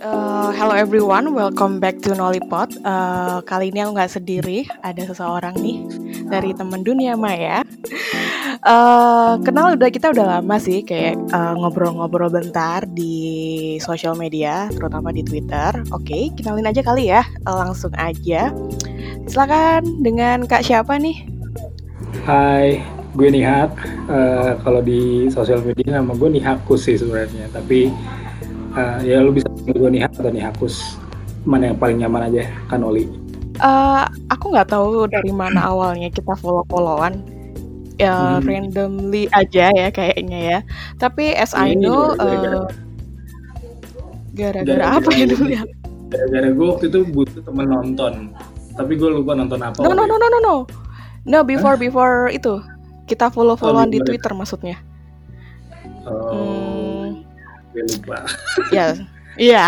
Uh, hello everyone, welcome back to Nollypot. Uh, kali ini aku nggak sendiri, ada seseorang nih dari teman dunia Maya. Uh, kenal udah kita udah lama sih, kayak uh, ngobrol-ngobrol bentar di sosial media, terutama di Twitter. Oke, okay, kenalin aja kali ya, langsung aja. Silakan dengan kak siapa nih? Hai, gue Nihak. Uh, kalau di sosial media nama gue Nihakus sih sebenarnya, tapi uh, ya lu bisa gue Nihak atau Nihakus mana yang paling nyaman aja kan Oli uh, aku nggak tahu dari mana awalnya kita follow followan ya hmm. randomly aja ya kayaknya ya. Tapi as I know uh, gara-gara apa ya dulu ya gara-gara gue waktu itu butuh temen nonton. Tapi gue lupa nonton apa no no no no no no. No before Hah? before itu. Kita follow followan oh, di Twitter maksudnya. Oh. Hmm. Gue lupa ya Iya.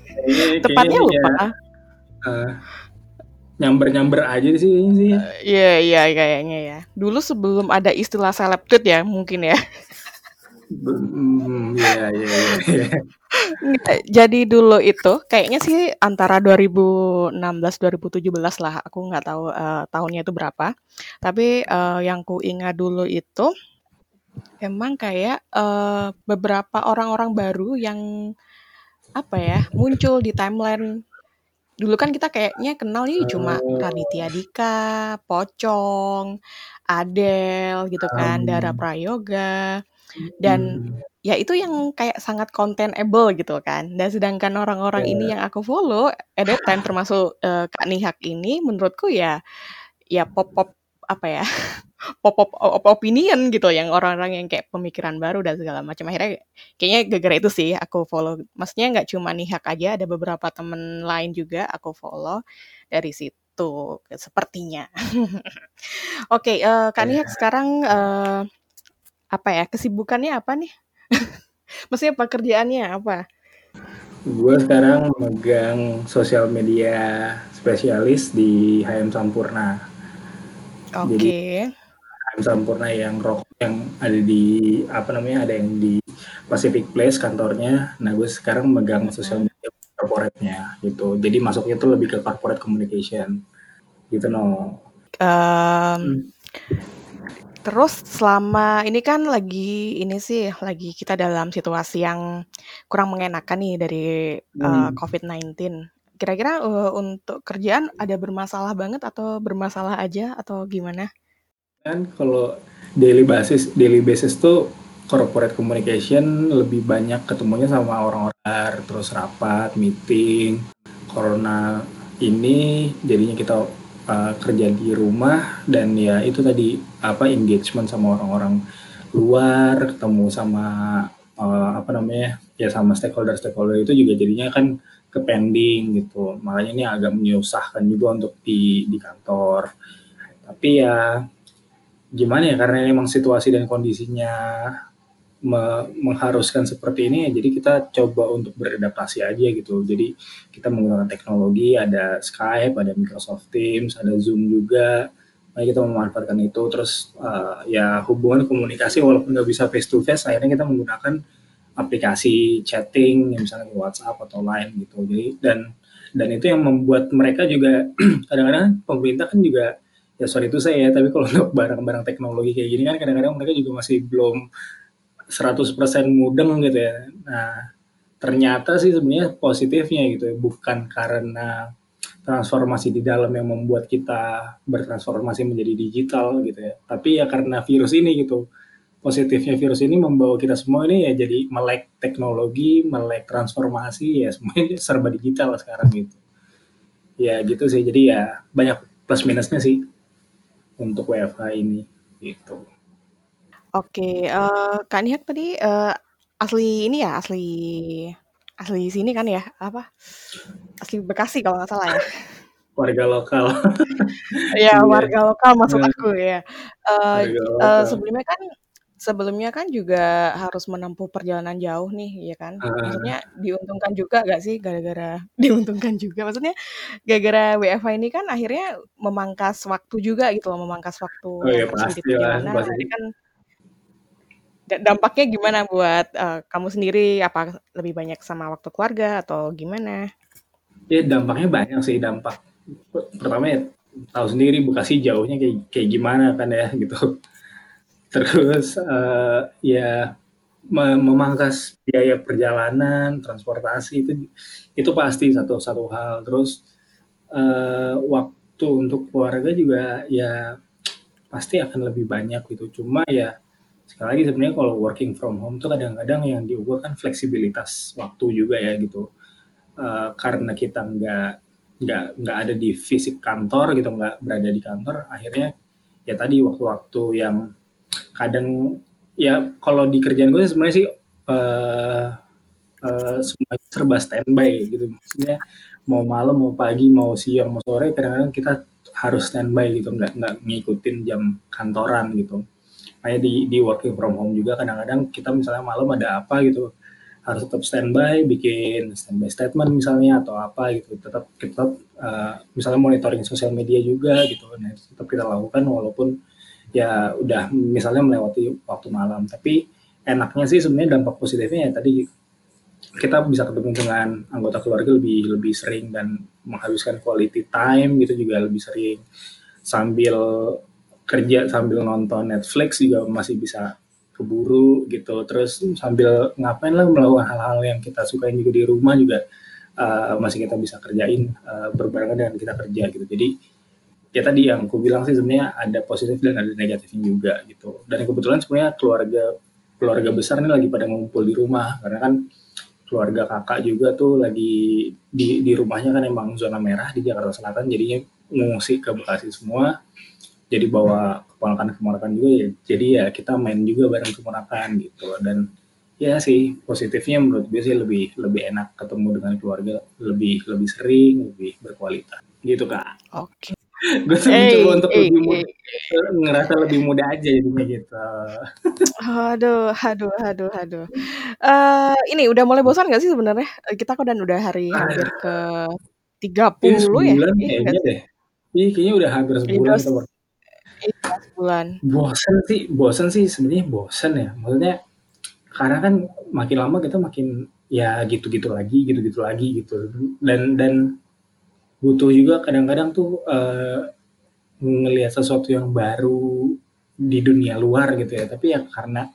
Tepatnya lupa. Ya, uh, nyamber-nyamber aja sih ini sih. Uh, iya iya kayaknya ya. Dulu sebelum ada istilah seleb tweet ya mungkin ya. Hmm, iya iya iya. Jadi dulu itu kayaknya sih antara 2016 2017 lah. Aku nggak tahu uh, tahunnya itu berapa. Tapi uh, yang ku ingat dulu itu emang kayak uh, beberapa orang-orang baru yang apa ya muncul di timeline dulu kan kita kayaknya kenal nih cuma oh. Raditya Dika, Pocong, Adele gitu kan. Dara Prayoga dan hmm. ya itu yang kayak sangat containable gitu kan. Dan sedangkan orang-orang ini yang aku follow at that time termasuk uh, Kak Nihak ini menurutku ya ya pop-pop apa ya pop-up opinion gitu yang orang-orang yang kayak pemikiran baru dan segala macam. Akhirnya kayaknya gara-gara itu sih aku follow. Maksudnya nggak cuma Nihak aja ada beberapa temen lain juga aku follow dari situ sepertinya. Oke okay, uh, eh, Kak Nihak sekarang uh, apa ya kesibukannya apa nih? Maksudnya pekerjaannya apa? Gue sekarang megang sosial media spesialis di HM Sampurna. Oke. Okay. Jadi Sampurna yang rock yang ada di apa namanya ada yang di Pacific Place kantornya. Nah gue sekarang megang sosial media corporate-nya gitu. Jadi masuknya tuh lebih ke corporate communication gitu no. Um, Terus selama ini kan lagi ini sih lagi kita dalam situasi yang kurang mengenakan nih dari hmm. uh, COVID-19 kira-kira uh, untuk kerjaan ada bermasalah banget atau bermasalah aja atau gimana? Kan kalau daily basis daily basis tuh corporate communication lebih banyak ketemunya sama orang-orang terus rapat, meeting. Corona ini jadinya kita uh, kerja di rumah dan ya itu tadi apa engagement sama orang-orang luar, ketemu sama uh, apa namanya ya sama stakeholder stakeholder itu juga jadinya kan ke pending gitu. Makanya ini agak menyusahkan juga untuk di di kantor. Tapi ya gimana ya karena memang situasi dan kondisinya me mengharuskan seperti ini jadi kita coba untuk beradaptasi aja gitu. Jadi kita menggunakan teknologi ada Skype, ada Microsoft Teams, ada Zoom juga. Nah, kita memanfaatkan itu terus uh, ya hubungan komunikasi walaupun nggak bisa face to face akhirnya kita menggunakan aplikasi chatting yang misalnya WhatsApp atau lain gitu jadi dan dan itu yang membuat mereka juga kadang-kadang pemerintah kan juga ya sorry itu saya ya tapi kalau untuk barang-barang teknologi kayak gini kan kadang-kadang mereka juga masih belum 100% mudeng gitu ya nah ternyata sih sebenarnya positifnya gitu ya bukan karena transformasi di dalam yang membuat kita bertransformasi menjadi digital gitu ya tapi ya karena virus ini gitu positifnya virus ini membawa kita semua ini ya jadi melek teknologi, melek transformasi ya semuanya serba digital sekarang gitu. Ya gitu sih. Jadi ya banyak plus minusnya sih untuk WFH ini gitu. Oke, uh, Kak Niak tadi uh, asli ini ya, asli asli sini kan ya? Apa? Asli Bekasi kalau nggak salah ya. warga lokal. ya, warga lokal maksud iya. aku ya. Uh, uh, sebelumnya kan sebelumnya kan juga harus menempuh perjalanan jauh nih, ya kan? Maksudnya diuntungkan juga gak sih gara-gara diuntungkan juga? Maksudnya gara-gara WFH ini kan akhirnya memangkas waktu juga gitu loh, memangkas waktu Oh iya pasti lah, Nah, pasti. ini kan dampaknya gimana buat uh, kamu sendiri? Apa lebih banyak sama waktu keluarga atau gimana? Ya dampaknya banyak sih dampak. Pertama ya tahu sendiri Bekasi jauhnya kayak kayak gimana kan ya gitu. Terus uh, ya memangkas biaya perjalanan, transportasi itu itu pasti satu satu hal. Terus uh, waktu untuk keluarga juga ya pasti akan lebih banyak gitu. Cuma ya sekali lagi sebenarnya kalau working from home tuh kadang-kadang yang diukur kan fleksibilitas waktu juga ya gitu uh, karena kita nggak nggak nggak ada di fisik kantor gitu nggak berada di kantor akhirnya ya tadi waktu-waktu yang kadang ya kalau di kerjaan gue sebenarnya sih uh, uh, semuanya serba standby gitu maksudnya mau malam mau pagi mau siang mau sore kadang-kadang kita harus standby gitu nggak nggak ngikutin jam kantoran gitu kayak di di working from home juga kadang-kadang kita misalnya malam ada apa gitu harus tetap standby, bikin standby statement misalnya atau apa gitu. Tetap kita uh, misalnya monitoring sosial media juga gitu. Nah, tetap kita lakukan walaupun ya udah misalnya melewati waktu malam. Tapi enaknya sih sebenarnya dampak positifnya ya tadi kita bisa ketemu dengan anggota keluarga lebih lebih sering dan menghabiskan quality time gitu juga lebih sering. Sambil kerja sambil nonton Netflix juga masih bisa keburu gitu. Terus sambil ngapain lah melakukan hal-hal yang kita sukain juga di rumah juga uh, masih kita bisa kerjain uh, berbarengan dengan kita kerja gitu. Jadi ya tadi yang aku bilang sih sebenarnya ada positif dan ada negatifnya juga gitu. Dan kebetulan sebenarnya keluarga keluarga besar ini lagi pada ngumpul di rumah. Karena kan keluarga kakak juga tuh lagi di di rumahnya kan emang zona merah di Jakarta Selatan. Jadinya ngungsi ke Bekasi semua. Jadi bawa keponakan keponakan juga ya. Jadi ya kita main juga bareng keponakan gitu. Dan ya sih positifnya menurut gue sih lebih lebih enak ketemu dengan keluarga. Lebih lebih sering lebih berkualitas. Gitu kak. Oke. Gue sih hey, mencoba untuk hey, lebih muda. Hey. ngerasa lebih muda aja jadinya gitu. Aduh aduh aduh aduh. Uh, ini udah mulai bosan gak sih sebenarnya? Kita kan udah hari hampir ke tiga puluh ya? iya, kayaknya deh. Iya, kayaknya udah hampir sebulan Iya, sebulan. Bosen sih, bosen sih sebenarnya bosen ya. Maksudnya karena kan makin lama kita makin ya gitu-gitu lagi, gitu-gitu lagi gitu. Dan dan butuh juga kadang-kadang tuh uh, ngelihat sesuatu yang baru di dunia luar gitu ya. Tapi ya karena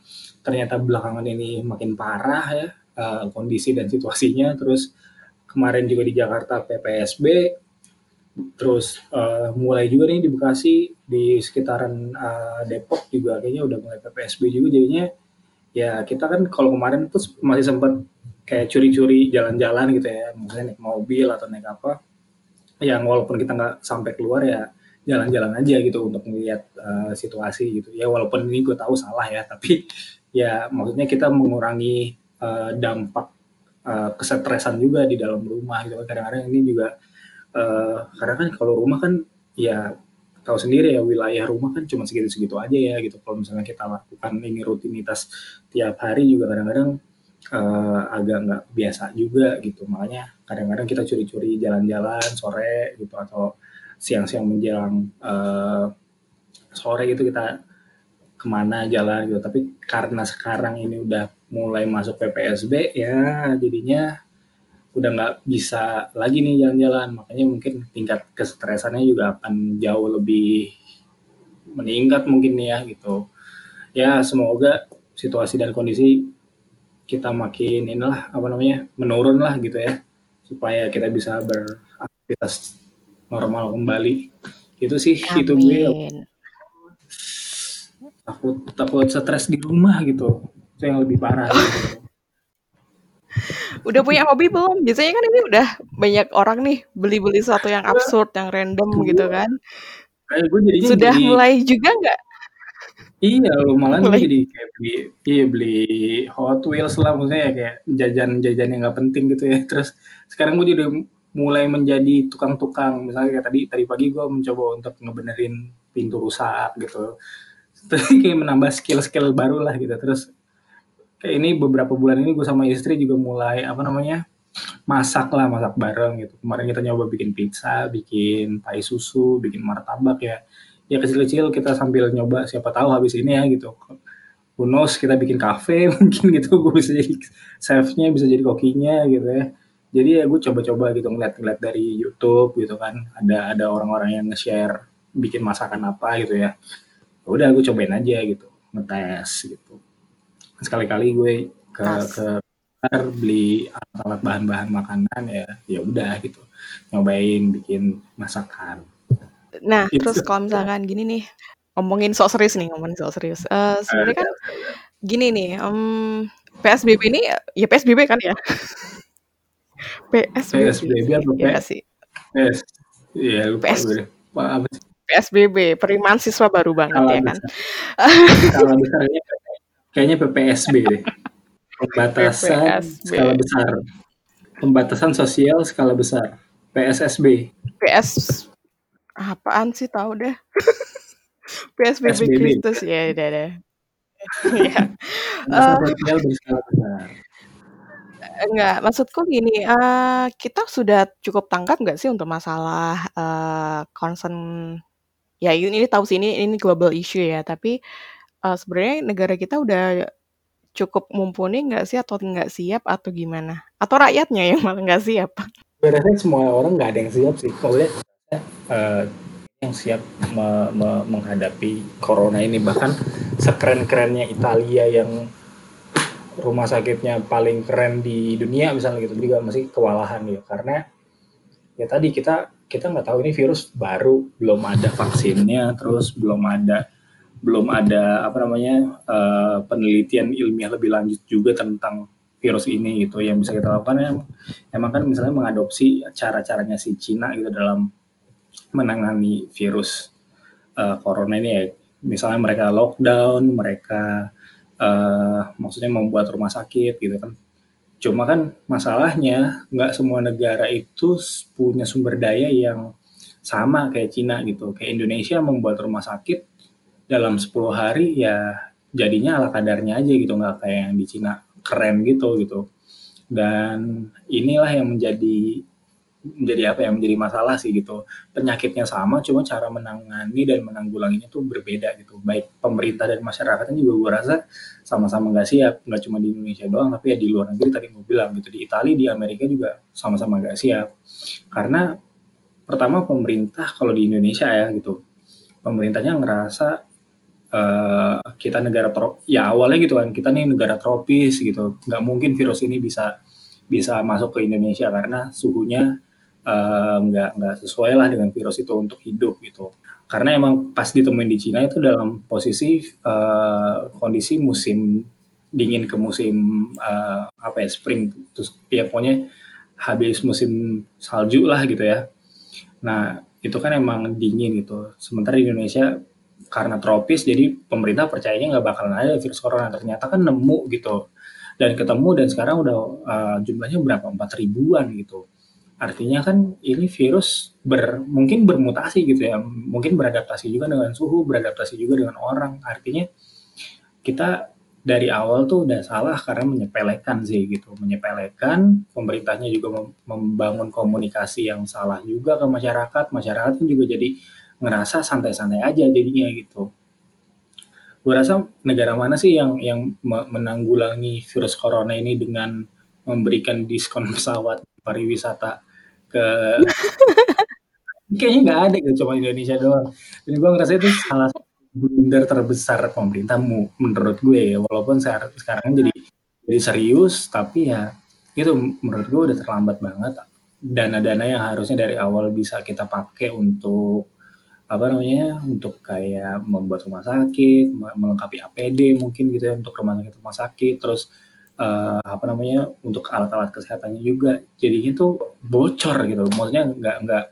ternyata belakangan ini makin parah ya uh, kondisi dan situasinya. Terus kemarin juga di Jakarta PPSB terus uh, mulai juga nih di Bekasi di sekitaran uh, Depok juga kayaknya udah mulai PPSB juga jadinya ya kita kan kalau kemarin tuh masih sempat kayak curi-curi jalan-jalan gitu ya misalnya naik mobil atau naik apa yang walaupun kita nggak sampai keluar ya jalan-jalan aja gitu untuk melihat uh, situasi gitu. Ya walaupun ini gue tahu salah ya tapi ya maksudnya kita mengurangi uh, dampak uh, kesetresan juga di dalam rumah gitu kadang-kadang ini juga uh, karena kan kalau rumah kan ya tahu sendiri ya wilayah rumah kan cuma segitu-segitu aja ya gitu. Kalau misalnya kita lakukan ini rutinitas tiap hari juga kadang-kadang uh, agak nggak biasa juga gitu. Makanya kadang-kadang kita curi-curi jalan-jalan sore gitu atau siang-siang menjelang uh, sore gitu kita ke mana jalan gitu. Tapi karena sekarang ini udah mulai masuk PPSB ya jadinya udah nggak bisa lagi nih jalan-jalan. Makanya mungkin tingkat kesetresannya juga akan jauh lebih meningkat mungkin nih ya gitu. Ya semoga situasi dan kondisi kita makin inilah apa namanya menurun lah gitu ya supaya kita bisa beraktivitas normal kembali itu sih Amin. itu gue takut takut stres di rumah gitu itu yang lebih parah gitu udah punya hobi belum? Biasanya kan ini udah banyak orang nih beli-beli sesuatu yang absurd, yang random gitu kan. Kayak gue jadinya Sudah jadi, mulai juga nggak? Iya, malah gue jadi kayak beli, iya beli Hot Wheels lah, maksudnya kayak jajan-jajan yang nggak penting gitu ya. Terus sekarang gue jadi mulai menjadi tukang-tukang. Misalnya kayak tadi tadi pagi gue mencoba untuk ngebenerin pintu rusak gitu. Terus kayak menambah skill-skill baru lah gitu. Terus kayak ini beberapa bulan ini gue sama istri juga mulai apa namanya masak lah masak bareng gitu kemarin kita nyoba bikin pizza bikin pai susu bikin martabak ya ya kecil-kecil kita sambil nyoba siapa tahu habis ini ya gitu. Who knows kita bikin kafe mungkin gitu gue bisa jadi chefnya bisa jadi kokinya gitu ya. Jadi ya gue coba-coba gitu ngeliat-ngeliat dari YouTube gitu kan. Ada ada orang-orang yang nge-share bikin masakan apa gitu ya. ya udah gue cobain aja gitu. Ngetes gitu. Sekali-kali gue ke ke beli alat-alat bahan-bahan makanan ya ya udah gitu. Nyobain bikin masakan nah gitu. terus kalau misalkan gini nih ngomongin sok serius nih ngomongin sok serius uh, sebenarnya kan gini nih um, PSBB ini ya PSBB kan ya PSBB. PSBB apa ya sih? PS. Iya, PS. PSBB, periman siswa baru banget ya kan. Besarnya kayaknya PPSB deh. Pembatasan PPSB. skala besar. Pembatasan sosial skala besar. PSSB. PS apaan sih tahu deh. PSBB Kristus ya udah deh. sosial berskala besar. Enggak, maksudku gini, uh, kita sudah cukup tangkap nggak sih untuk masalah, uh, concern ya ini tahu sih ini ini global issue ya, tapi, uh, sebenarnya negara kita udah cukup mumpuni nggak sih atau nggak siap atau gimana? Atau rakyatnya yang malah nggak siap? Gue semua orang nggak ada yang siap sih. Kalau lihat, uh, yang siap me me menghadapi corona ini, bahkan sekeren-kerennya Italia yang rumah sakitnya paling keren di dunia misalnya gitu. Juga masih kewalahan ya. Karena ya tadi kita kita nggak tahu ini virus baru belum ada vaksinnya terus belum ada belum ada apa namanya uh, penelitian ilmiah lebih lanjut juga tentang virus ini gitu. Yang bisa kita lakukan ya emang kan misalnya mengadopsi cara-caranya si Cina gitu dalam menangani virus uh, corona ini ya misalnya mereka lockdown mereka uh, maksudnya membuat rumah sakit gitu kan. Cuma kan masalahnya nggak semua negara itu punya sumber daya yang sama kayak Cina gitu. Kayak Indonesia membuat rumah sakit dalam 10 hari ya jadinya ala kadarnya aja gitu nggak kayak yang di Cina keren gitu gitu. Dan inilah yang menjadi menjadi apa ya menjadi masalah sih gitu. Penyakitnya sama cuma cara menangani dan menanggulanginya tuh berbeda gitu. Baik pemerintah dan masyarakatnya juga gue rasa sama-sama nggak siap. Nggak cuma di Indonesia doang tapi ya di luar negeri tadi gue bilang gitu. Di Italia di Amerika juga sama-sama nggak siap. Karena pertama pemerintah kalau di Indonesia ya gitu pemerintahnya ngerasa uh, kita negara tro ya awalnya gitu kan kita nih negara tropis gitu. Nggak mungkin virus ini bisa bisa masuk ke Indonesia karena suhunya uh, nggak nggak sesuai lah dengan virus itu untuk hidup gitu. Karena emang pas ditemuin di Cina itu dalam posisi uh, kondisi musim dingin ke musim uh, apa ya spring. Terus ya pokoknya habis musim salju lah gitu ya. Nah itu kan emang dingin gitu. Sementara di Indonesia karena tropis jadi pemerintah percayanya nggak bakalan ada virus corona. Ternyata kan nemu gitu. Dan ketemu dan sekarang udah uh, jumlahnya berapa? Empat ribuan gitu Artinya kan ini virus ber, mungkin bermutasi gitu ya, mungkin beradaptasi juga dengan suhu, beradaptasi juga dengan orang. Artinya kita dari awal tuh udah salah karena menyepelekan sih gitu, menyepelekan. Pemerintahnya juga membangun komunikasi yang salah juga ke masyarakat. Masyarakat juga jadi ngerasa santai-santai aja jadinya gitu. Gue rasa negara mana sih yang yang menanggulangi virus corona ini dengan memberikan diskon pesawat pariwisata ke kayaknya nggak ada gitu cuma Indonesia doang. Dan gue ngerasa itu salah satu blunder terbesar pemerintahmu menurut gue ya. Walaupun sekarang jadi jadi serius tapi ya itu menurut gue udah terlambat banget. Dana-dana yang harusnya dari awal bisa kita pakai untuk apa namanya untuk kayak membuat rumah sakit melengkapi APD mungkin gitu ya untuk rumah sakit rumah sakit. Terus uh, apa namanya untuk alat-alat kesehatannya juga. Jadinya tuh bocor gitu. Maksudnya nggak nggak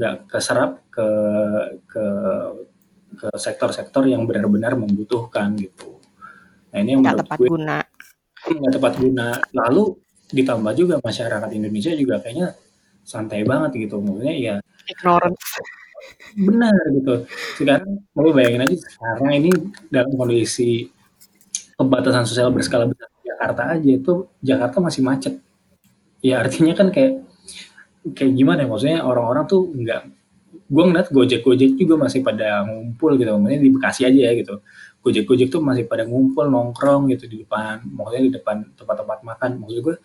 nggak keserap ke ke ke sektor-sektor yang benar-benar membutuhkan gitu. Nah ini yang nggak tepat gue, guna. Nggak tepat guna. Lalu ditambah juga masyarakat Indonesia juga kayaknya santai banget gitu. Maksudnya ya ignorance benar gitu. Sekarang mau bayangin aja sekarang ini dalam kondisi pembatasan sosial berskala besar Jakarta aja itu Jakarta masih macet. Ya artinya kan kayak kayak gimana ya? Maksudnya orang-orang tuh nggak gue ngeliat gojek gojek juga masih pada ngumpul gitu. Maksudnya di Bekasi aja ya gitu. Gojek gojek tuh masih pada ngumpul nongkrong gitu di depan maksudnya di depan tempat-tempat makan. Maksud gue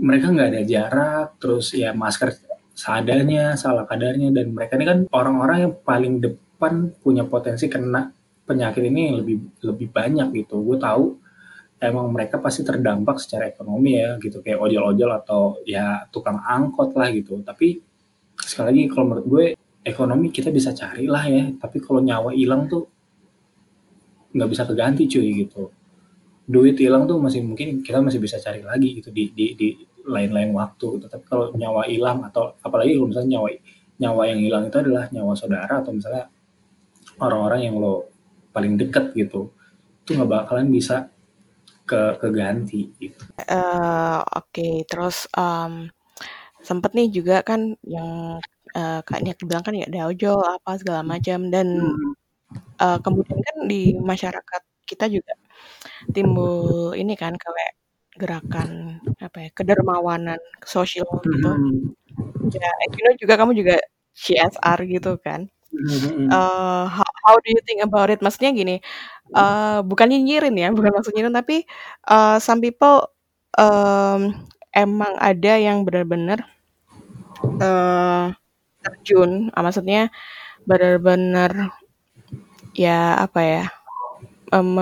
mereka nggak ada jarak terus ya masker seadanya salah kadarnya dan mereka ini kan orang-orang yang paling depan punya potensi kena penyakit ini lebih lebih banyak gitu. Gue tahu emang mereka pasti terdampak secara ekonomi ya gitu. Kayak ojol-ojol atau ya tukang angkot lah gitu. Tapi sekali lagi kalau menurut gue ekonomi kita bisa cari lah ya. Tapi kalau nyawa hilang tuh nggak bisa keganti cuy gitu. Duit hilang tuh masih mungkin kita masih bisa cari lagi gitu di di di lain-lain waktu. Gitu. tapi kalau nyawa hilang atau apalagi kalau misalnya nyawa nyawa yang hilang itu adalah nyawa saudara atau misalnya orang-orang yang lo paling deket gitu. Itu nggak bakalan bisa ke keganti gitu. Uh, Oke, okay. terus um, sempet nih juga kan yang uh, Kak Niat bilang kan ya dojo apa segala macam dan uh, kemudian kan di masyarakat kita juga timbul ini kan kayak gerakan apa ya kedermawanan sosial gitu. Ya, you know juga kamu juga CSR gitu kan. Uh, how, how do you think about it? Maksudnya gini, uh, bukan nyinyirin ya, bukan maksud nyinyirin, tapi uh, some people um, emang ada yang benar-benar uh, terjun, uh, maksudnya benar-benar ya apa ya, um,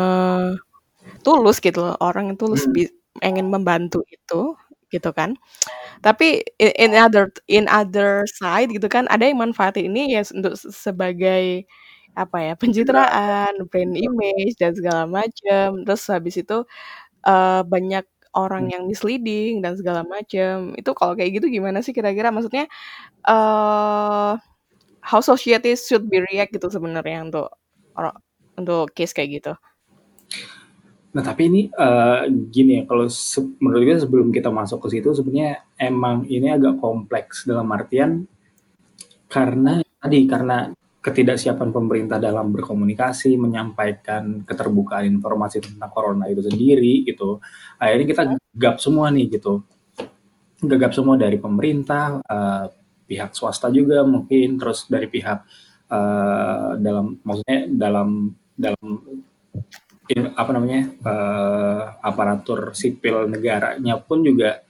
tulus gitu loh, orang yang tulus hmm. ingin membantu itu, gitu kan. Tapi in other in other side gitu kan ada yang manfaatin ini ya untuk sebagai apa ya pencitraan, brand image dan segala macam. Terus habis itu uh, banyak orang yang misleading dan segala macam. Itu kalau kayak gitu gimana sih kira-kira? Maksudnya uh, how society should be react gitu sebenarnya untuk untuk case kayak gitu. Nah tapi ini uh, gini ya kalau menurut gue sebelum kita masuk ke situ sebenarnya emang ini agak kompleks dalam artian karena tadi karena ketidaksiapan pemerintah dalam berkomunikasi, menyampaikan keterbukaan informasi tentang corona itu sendiri gitu. Akhirnya kita gap semua nih gitu. Gagap semua dari pemerintah, uh, pihak swasta juga mungkin, terus dari pihak uh, dalam maksudnya dalam dalam apa namanya uh, aparatur sipil negaranya pun juga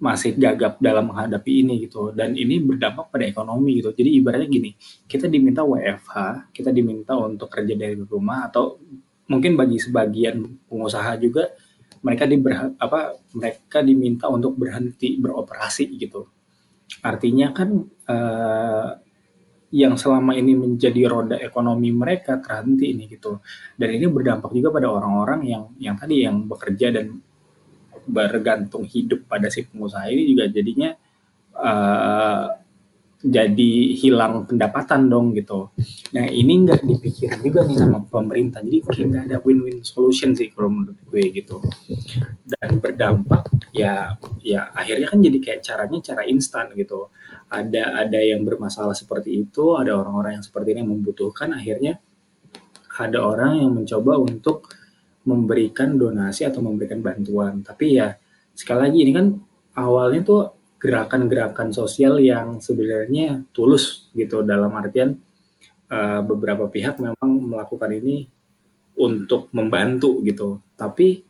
masih gagap dalam menghadapi ini gitu. Dan ini berdampak pada ekonomi gitu. Jadi ibaratnya gini kita diminta WFH kita diminta untuk kerja dari rumah atau mungkin bagi sebagian pengusaha juga mereka di apa mereka diminta untuk berhenti beroperasi gitu. Artinya kan uh, yang selama ini menjadi roda ekonomi mereka terhenti ini gitu dan ini berdampak juga pada orang-orang yang yang tadi yang bekerja dan bergantung hidup pada si pengusaha ini juga jadinya uh, jadi hilang pendapatan dong gitu. Nah ini nggak dipikir juga nih sama pemerintah. Jadi kayak nggak ada win-win solution sih kalau menurut gue gitu. Dan berdampak ya ya akhirnya kan jadi kayak caranya cara instan gitu. Ada ada yang bermasalah seperti itu, ada orang-orang yang seperti ini membutuhkan. Akhirnya ada orang yang mencoba untuk memberikan donasi atau memberikan bantuan. Tapi ya sekali lagi ini kan awalnya tuh gerakan-gerakan sosial yang sebenarnya tulus gitu dalam artian uh, beberapa pihak memang melakukan ini untuk membantu gitu. Tapi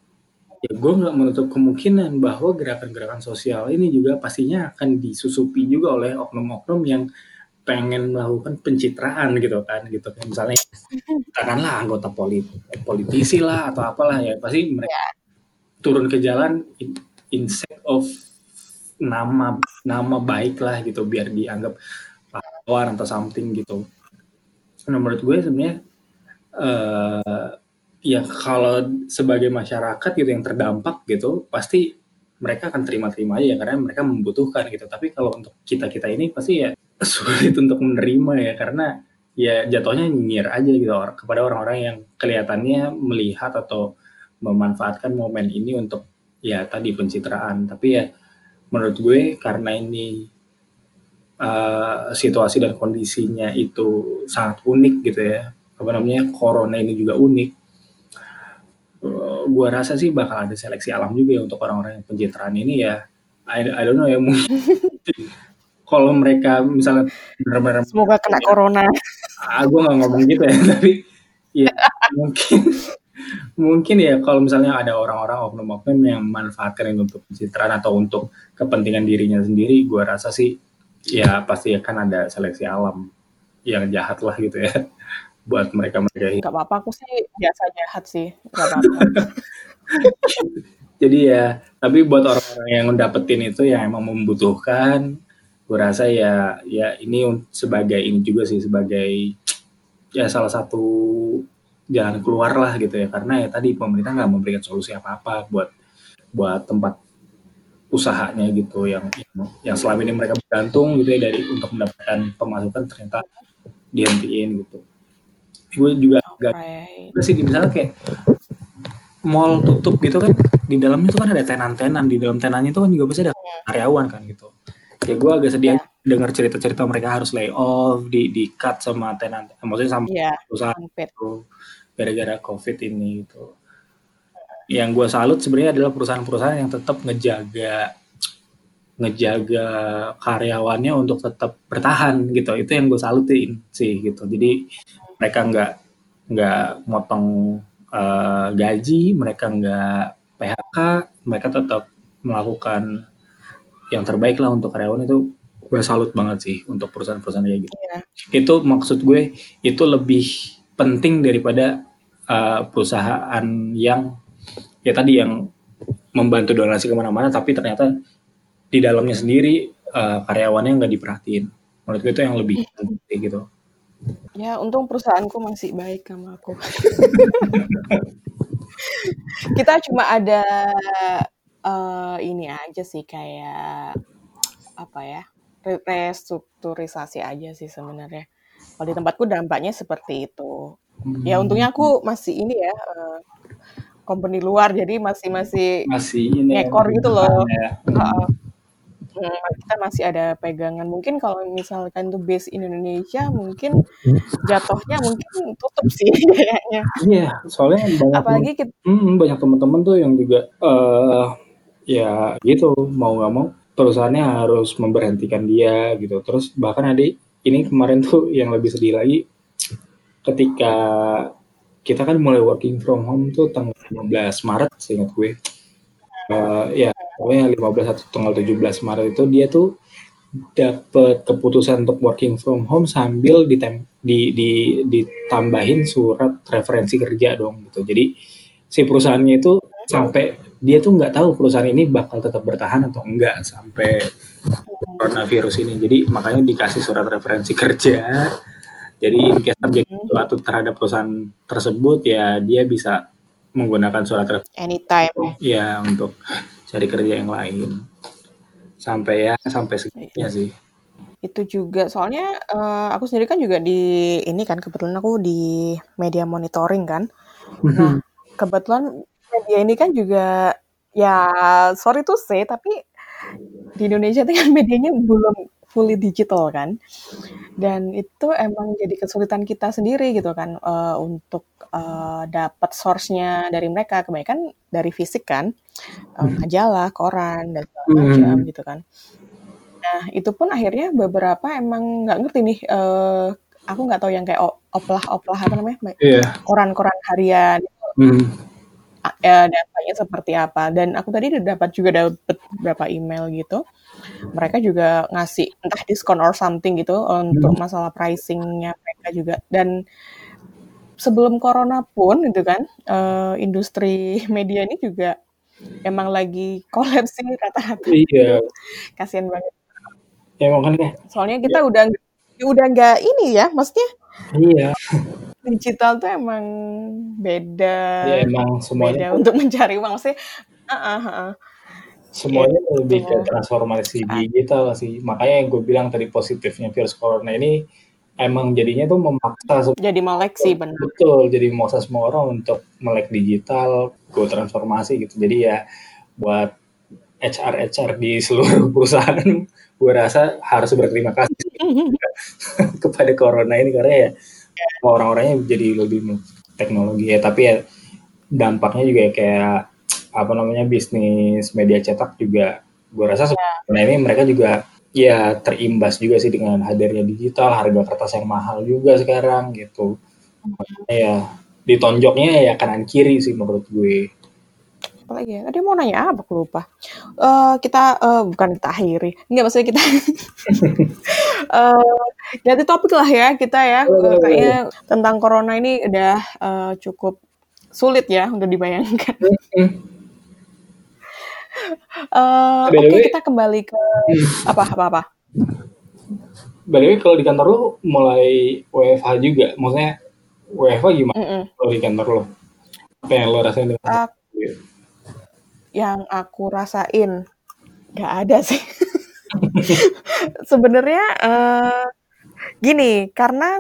ya gue nggak menutup kemungkinan bahwa gerakan-gerakan sosial ini juga pastinya akan disusupi juga oleh oknum-oknum yang pengen melakukan pencitraan gitu kan gitu. Kan misalnya katakanlah anggota polit politisi lah atau apalah ya pasti mereka yeah. turun ke jalan in, instead of nama nama baik lah gitu biar dianggap pahlawan atau something gitu. Nah, menurut gue sebenarnya uh, ya kalau sebagai masyarakat gitu yang terdampak gitu pasti mereka akan terima-terima aja ya karena mereka membutuhkan gitu. Tapi kalau untuk kita kita ini pasti ya sulit untuk menerima ya karena ya jatuhnya nyinyir aja gitu kepada orang-orang yang kelihatannya melihat atau memanfaatkan momen ini untuk ya tadi pencitraan. Tapi ya menurut gue karena ini uh, situasi dan kondisinya itu sangat unik gitu ya. Apa namanya corona ini juga unik gue rasa sih bakal ada seleksi alam juga ya untuk orang-orang yang pencitraan ini ya. I, I don't know ya mungkin kalau mereka misalnya benar-benar semoga kena ya, corona. Ah, gue nggak ngomong gitu ya tapi ya mungkin mungkin ya kalau misalnya ada orang-orang oknum-oknum yang memanfaatkan ini untuk pencitraan atau untuk kepentingan dirinya sendiri gue rasa sih ya pasti akan ada seleksi alam yang jahat lah gitu ya buat mereka mereka Gak apa-apa aku sih biasa jahat sih. Gak apa-apa. Jadi ya tapi buat orang-orang yang dapetin itu yang emang membutuhkan. Gue rasa ya ya ini sebagai ini juga sih sebagai ya salah satu jalan keluar lah gitu ya. Karena ya tadi pemerintah nggak memberikan solusi apa apa buat buat tempat usahanya gitu yang yang selama ini mereka bergantung gitu ya dari untuk mendapatkan pemasukan ternyata dihentiin gitu gue juga agak right. sih misalnya kayak mall tutup gitu kan di dalamnya tuh kan ada tenan-tenan di dalam tenannya itu kan juga pasti ada iya. karyawan kan gitu ya gue agak sedih yeah. dengar cerita-cerita mereka harus lay off di di cut sama tenan maksudnya sama yeah, perusahaan itu gara-gara covid ini gitu yang gue salut sebenarnya adalah perusahaan-perusahaan yang tetap ngejaga ngejaga karyawannya untuk tetap bertahan gitu itu yang gue salutin sih gitu jadi mereka nggak nggak motong uh, gaji mereka nggak PHK mereka tetap melakukan yang terbaik lah untuk karyawan itu gue salut banget sih untuk perusahaan-perusahaan kayak gitu. Yeah. Itu maksud gue itu lebih penting daripada uh, perusahaan yang ya tadi yang membantu donasi ke mana-mana tapi ternyata di dalamnya sendiri uh, karyawannya nggak diperhatiin. Menurut gue itu yang lebih iya. penting gitu. Ya untung perusahaanku masih baik sama aku. Kita cuma ada uh, ini aja sih kayak apa ya restrukturisasi aja sih sebenarnya. Kalau di tempatku dampaknya seperti itu. Ya untungnya aku masih ini ya uh, company luar jadi masih masih masih ini ya, ngekor ya, gitu loh. Ya. Uh, masih ada pegangan. Mungkin kalau misalkan itu base Indonesia, mungkin jatuhnya mungkin tutup sih kayaknya. Iya, soalnya banyak apalagi kita, mm, banyak teman-teman tuh yang juga uh, ya gitu mau nggak mau perusahaannya harus memberhentikan dia gitu terus bahkan adik ini kemarin tuh yang lebih sedih lagi ketika kita kan mulai working from home tuh tanggal 15 Maret seingat gue uh, ya pokoknya 15 atau tanggal 17 Maret itu dia tuh dapat keputusan untuk working from home sambil ditem di, di ditambahin surat referensi kerja dong gitu jadi si perusahaannya itu sampai dia tuh nggak tahu perusahaan ini bakal tetap bertahan atau enggak sampai coronavirus ini. Jadi makanya dikasih surat referensi kerja. Jadi in case terjadi sesuatu terhadap perusahaan tersebut ya dia bisa menggunakan surat referensi anytime ya untuk cari kerja yang lain. Sampai ya sampai segitunya sih. Itu juga soalnya uh, aku sendiri kan juga di ini kan kebetulan aku di media monitoring kan. Nah, kebetulan media ini kan juga ya sorry to say tapi di Indonesia itu kan medianya belum fully digital kan dan itu emang jadi kesulitan kita sendiri gitu kan uh, untuk uh, dapat source-nya dari mereka kebanyakan dari fisik kan uh, majalah koran dan segala macam hmm. gitu kan nah itu pun akhirnya beberapa emang nggak ngerti nih uh, aku nggak tahu yang kayak oplah oplah apa namanya yeah. koran-koran harian mm ya, dampaknya seperti apa. Dan aku tadi udah dapat juga dapat beberapa email gitu. Mereka juga ngasih entah diskon or something gitu untuk hmm. masalah pricingnya mereka juga. Dan sebelum corona pun gitu kan, uh, industri media ini juga emang lagi kolaps sih rata-rata. Iya. Kasian banget. Ya makanya. Soalnya kita ya. udah udah nggak ini ya, maksudnya. Iya digital tuh emang beda. Ya emang semuanya beda untuk mencari uang sih. Uh, uh, uh. Semuanya ya, lebih ke transformasi uh. digital sih. Makanya yang gue bilang tadi positifnya virus corona ini emang jadinya tuh memaksa jadi melek sih benar. Betul jadi memaksa semua orang untuk melek digital go transformasi gitu. Jadi ya buat HR HR di seluruh perusahaan gue rasa harus berterima kasih kepada corona ini. Karena ya orang-orangnya jadi lebih teknologi ya. Tapi ya dampaknya juga kayak apa namanya bisnis media cetak juga gue rasa yeah. nah ini mereka juga ya terimbas juga sih dengan hadirnya digital, harga kertas yang mahal juga sekarang gitu. Makanya ya ditonjoknya ya kanan kiri sih menurut gue. Apalagi ya? Tadi mau nanya apa? Aku lupa. Uh, kita uh, bukan kita akhiri. Enggak maksudnya kita uh, ganti topik lah ya kita ya. Uh, kayaknya tentang corona ini udah uh, cukup sulit ya untuk dibayangkan. Uh, Oke okay, kita kembali ke apa apa apa. By kalau di kantor lu mulai WFH juga, maksudnya WFH gimana mm -mm. kalau di kantor lo? Apa yang lo rasain dengan uh, Yang aku rasain nggak ada sih. Sebenarnya uh, gini, karena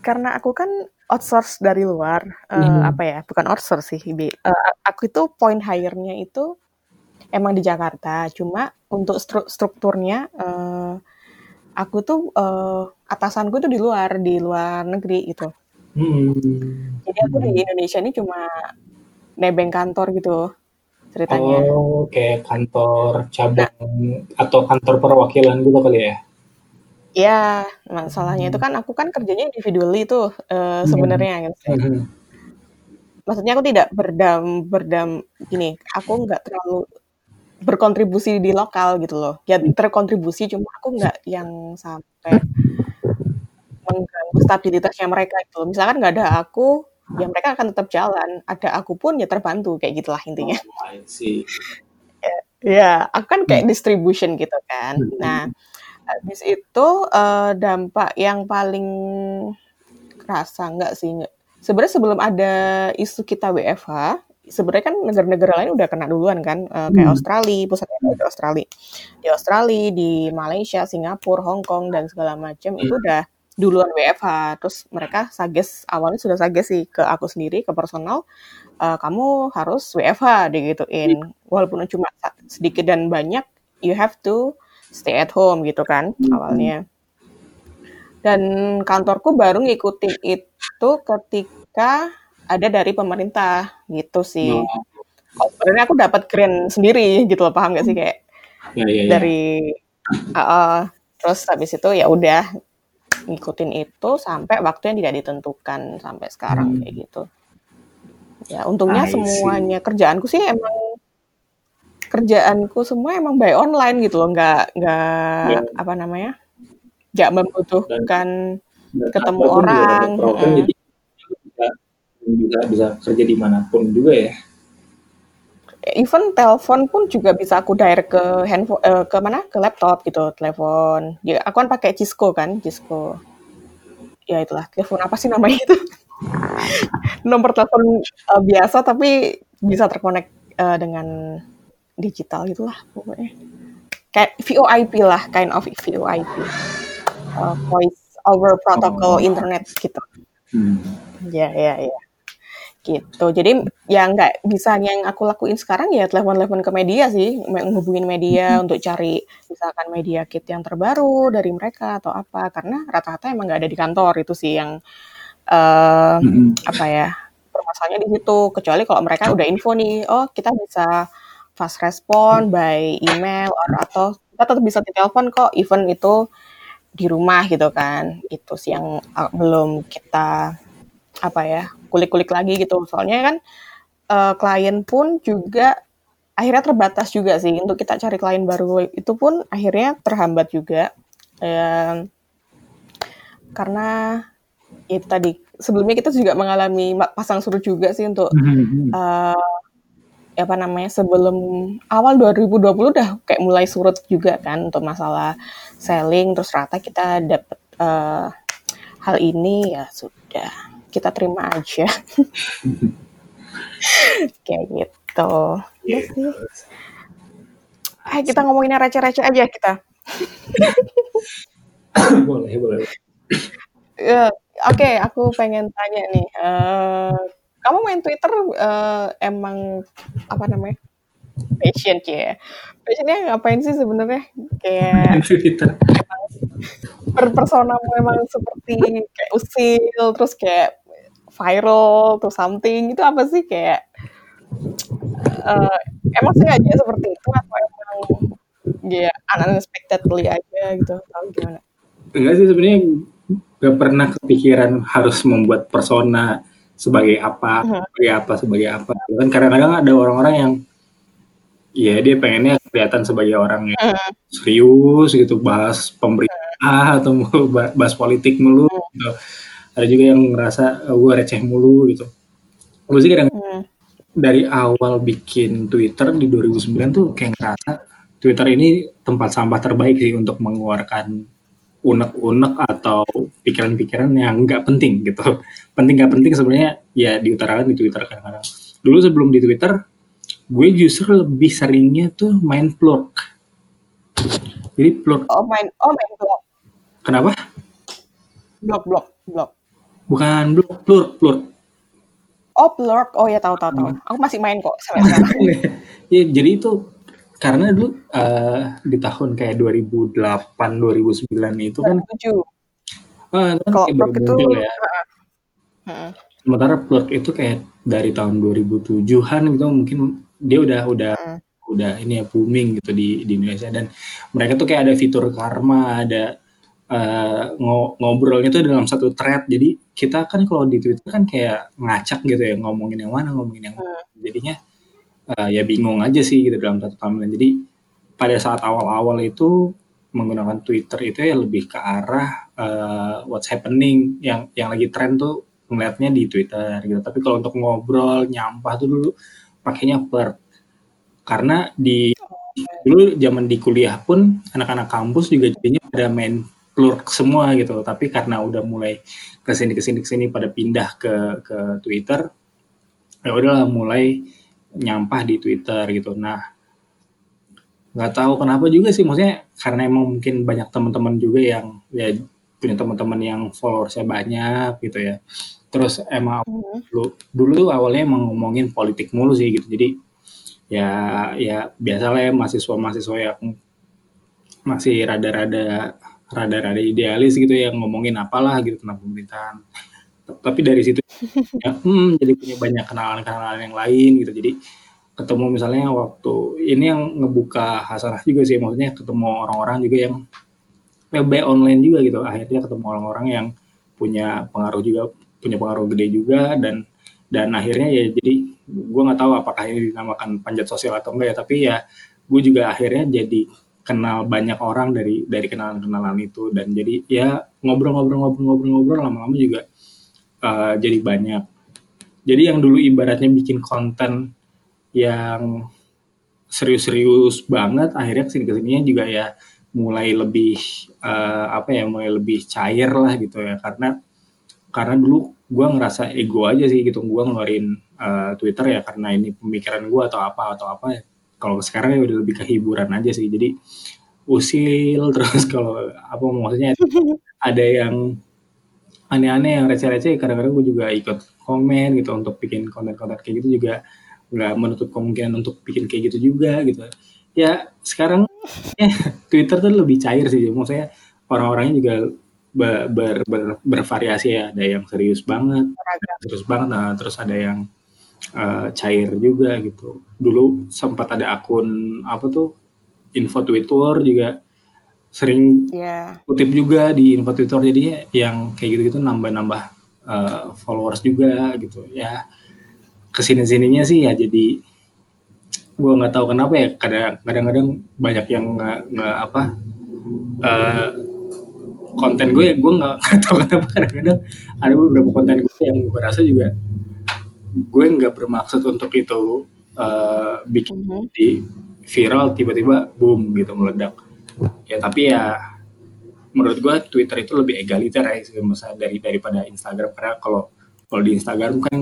karena aku kan outsource dari luar, uh, hmm. apa ya? Bukan outsource sih, uh, aku itu point hire-nya itu emang di Jakarta, cuma untuk stru strukturnya uh, aku tuh uh, atasanku tuh di luar, di luar negeri gitu. Hmm. Jadi aku di Indonesia ini cuma nebeng kantor gitu ceritanya. Oh, kayak kantor cabang nah, atau kantor perwakilan gitu kali ya? Iya, masalahnya itu kan aku kan kerjanya individually tuh uh, sebenarnya gitu. Hmm. Maksudnya aku tidak berdam berdam gini, aku nggak terlalu berkontribusi di lokal gitu loh. Ya terkontribusi cuma aku nggak yang sampai mengganggu stabilitasnya mereka itu. Misalkan nggak ada aku, ya mereka akan tetap jalan. Ada aku pun ya terbantu kayak gitulah intinya. Oh, ya, aku kan kayak distribution gitu kan. Hmm. Nah, habis itu uh, dampak yang paling kerasa nggak sih? Sebenarnya sebelum ada isu kita WFH, sebenarnya kan negara-negara lain udah kena duluan kan, uh, kayak hmm. Australia, pusatnya di Australia, di Australia, di Malaysia, Singapura, Hong Kong dan segala macam itu hmm. udah duluan WFH. Terus mereka sages awalnya sudah sages sih ke aku sendiri, ke personal, uh, kamu harus WFH digituin, walaupun cuma sedikit dan banyak, you have to stay at home gitu kan hmm. awalnya. Dan kantorku baru ngikutin itu ketika ada dari pemerintah gitu sih. Oh. sebenarnya aku dapat grant sendiri gitu loh, paham gak sih kayak ya, ya, ya. dari uh, uh, terus habis itu ya udah ngikutin itu sampai waktu yang tidak ditentukan sampai sekarang hmm. kayak gitu. Ya untungnya I semuanya see. kerjaanku sih emang kerjaanku semua emang by online gitu loh, nggak nggak ya. apa namanya, nggak membutuhkan dan, ketemu orang. Program, jadi bisa bisa kerja di mana pun juga ya. Even telepon pun juga bisa aku direct ke handphone uh, ke mana? Ke laptop gitu telepon. Ya aku kan pakai Cisco kan Cisco. Ya itulah. Telepon apa sih namanya itu? Nomor telepon uh, biasa tapi bisa terkonek uh, dengan digital gitulah pokoknya. Kayak VoIP lah kind of VoIP uh, voice over protocol oh. internet gitu. Hmm. ya ya ya gitu. Jadi ya nggak bisa yang aku lakuin sekarang ya telepon-telepon ke media sih, menghubungin media untuk cari misalkan media kit yang terbaru dari mereka atau apa. Karena rata-rata emang nggak ada di kantor itu sih yang uh, apa ya permasalahannya di situ. Kecuali kalau mereka udah info nih, oh kita bisa fast respon by email or, atau kita tetap bisa ditelepon kok, even itu di rumah gitu kan. Itu sih yang uh, belum kita apa ya kulik-kulik lagi gitu. Soalnya kan uh, klien pun juga akhirnya terbatas juga sih. Untuk kita cari klien baru itu pun akhirnya terhambat juga. Um, karena itu tadi sebelumnya kita juga mengalami pasang surut juga sih untuk uh, apa namanya sebelum awal 2020 udah kayak mulai surut juga kan untuk masalah selling. Terus rata kita dapat uh, hal ini ya sudah kita terima aja. Kayak gitu. Ya sih Ayo kita ngomongin receh-receh aja kita. Boleh boleh. Uh, oke okay, aku pengen tanya nih uh, kamu main Twitter uh, emang apa namanya passion ya passionnya ngapain sih sebenarnya? Kayak Twitter per personamu emang seperti kayak usil terus kayak viral atau something itu apa sih kayak uh, emang sengaja seperti itu atau emang ya unexpectedly aja gitu atau gimana enggak sih sebenarnya gak pernah kepikiran harus membuat persona sebagai apa uh-huh. sebagai apa sebagai apa kan kadang-kadang ada orang-orang yang ya dia pengennya kelihatan sebagai orang yang uh-huh. serius gitu bahas pemerintah uh-huh. atau bahas politik mulu uh-huh. gitu ada juga yang ngerasa oh, gue receh mulu gitu gue sih kadang hmm. dari awal bikin Twitter di 2009 tuh kayak ngerasa Twitter ini tempat sampah terbaik sih untuk mengeluarkan unek-unek atau pikiran-pikiran yang nggak penting gitu penting nggak penting sebenarnya ya diutarakan di Twitter kadang-kadang dulu sebelum di Twitter gue justru lebih seringnya tuh main plurk jadi plurk oh main oh main blog kenapa blog blog blog Bukan blur, plur, plur. Oh, plur. Oh ya tahu tahu tahu. Hmm. Aku masih main kok ya, jadi itu karena dulu uh, di tahun kayak 2008 2009 itu kan 2007. Uh, kan Kalau plurk itu ya. Uh, Sementara plurk itu kayak dari tahun 2007-an gitu mungkin dia udah udah uh. udah ini ya booming gitu di di Indonesia dan mereka tuh kayak ada fitur karma, ada uh, ngobrolnya tuh dalam satu thread. Jadi kita kan kalau di Twitter kan kayak ngacak gitu ya ngomongin yang mana ngomongin yang mana. Hmm. Jadinya uh, ya bingung aja sih gitu dalam satu timeline. Jadi pada saat awal-awal itu menggunakan Twitter itu ya lebih ke arah uh, what's happening yang yang lagi tren tuh ngeliatnya di Twitter gitu. Tapi kalau untuk ngobrol nyampah tuh dulu pakainya per karena di dulu zaman di kuliah pun anak-anak kampus juga jadinya pada main plurk semua gitu. Tapi karena udah mulai ke sini ke sini ke sini pada pindah ke ke Twitter ya udahlah mulai nyampah di Twitter gitu. Nah nggak tahu kenapa juga sih maksudnya karena emang mungkin banyak teman-teman juga yang ya punya teman-teman yang followersnya banyak gitu ya. Terus emang mm-hmm. dulu dulu tuh awalnya emang ngomongin politik mulu sih gitu. Jadi ya ya biasalah ya mahasiswa mahasiswa yang masih rada-rada rada-rada idealis gitu ya ngomongin apalah gitu tentang pemerintahan. Tapi dari situ ya, hmm, jadi punya banyak kenalan-kenalan yang lain gitu. Jadi ketemu misalnya waktu ini yang ngebuka hasanah juga sih maksudnya ketemu orang-orang juga yang web online juga gitu. Akhirnya ketemu orang-orang yang punya pengaruh juga punya pengaruh gede juga dan dan akhirnya ya jadi gue nggak tahu apakah ini dinamakan panjat sosial atau enggak ya. Tapi ya gue juga akhirnya jadi kenal banyak orang dari dari kenalan-kenalan itu. Dan jadi ya ngobrol-ngobrol-ngobrol-ngobrol-ngobrol lama-lama juga uh, jadi banyak. Jadi yang dulu ibaratnya bikin konten yang serius-serius banget akhirnya ke sini ke sininya juga ya mulai lebih uh, apa ya mulai lebih cair lah gitu ya. Karena karena dulu gue ngerasa ego aja sih gitu gue ngeluarin uh, Twitter ya karena ini pemikiran gue atau apa atau apa ya kalau sekarang ya udah lebih ke hiburan aja sih. Jadi usil terus kalau apa maksudnya ada yang aneh-aneh yang receh-receh kadang-kadang gue juga ikut komen gitu untuk bikin konten-konten kayak gitu juga nggak menutup kemungkinan untuk bikin kayak gitu juga gitu. Ya sekarang ya Twitter tuh lebih cair sih. Maksudnya orang-orangnya juga ber, ber, ber, bervariasi ya. Ada yang serius banget terus banget nah terus ada yang uh, cair juga gitu. Dulu sempat ada akun apa tuh info Twitter juga sering yeah. kutip juga di info Twitter jadinya yang kayak gitu-gitu nambah-nambah uh, followers juga gitu ya ke sini sininya sih ya jadi gue nggak tahu kenapa ya kadang-kadang banyak yang nggak nggak apa uh, konten gue ya gue nggak tahu kenapa kadang-kadang ada beberapa konten gue yang gue rasa juga gue nggak bermaksud untuk itu uh, bikin mm -hmm. di viral tiba-tiba boom gitu meledak. Ya tapi ya menurut gue Twitter itu lebih egaliter ya misalnya dari daripada Instagram. Karena kalau kalau di Instagram kan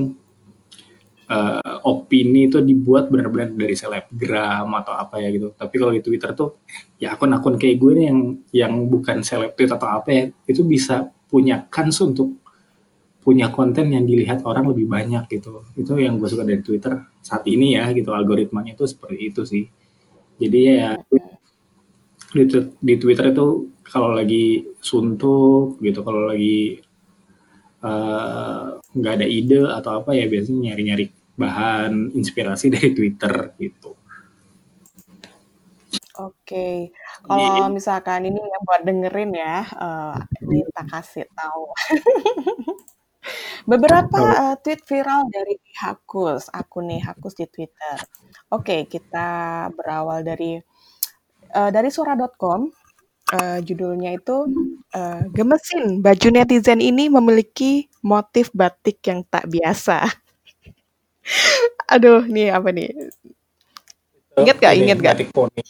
uh, opini itu dibuat benar-benar dari selebgram atau apa ya gitu. Tapi kalau di Twitter tuh ya akun-akun kayak gue nih yang yang bukan selebgram atau apa ya itu bisa punya kans untuk punya konten yang dilihat orang lebih banyak gitu. Itu yang gue suka dari Twitter saat ini ya gitu algoritmanya itu seperti itu sih. Jadi ya di, di Twitter itu kalau lagi suntuk gitu, kalau lagi eh, nggak uh, ada ide atau apa ya biasanya nyari-nyari bahan inspirasi dari Twitter gitu. Oke, Kalau misalkan ini yang buat dengerin ya, uh, ini tak kasih tahu. Beberapa uh, tweet viral dari Hakus, akun nih Hakus di Twitter. Oke, kita berawal dari uh, dari suara.com. Uh, judulnya itu uh, gemesin baju netizen ini memiliki motif batik yang tak biasa. Aduh, nih apa nih? Ingat gak? Ingat gak? Batik poni.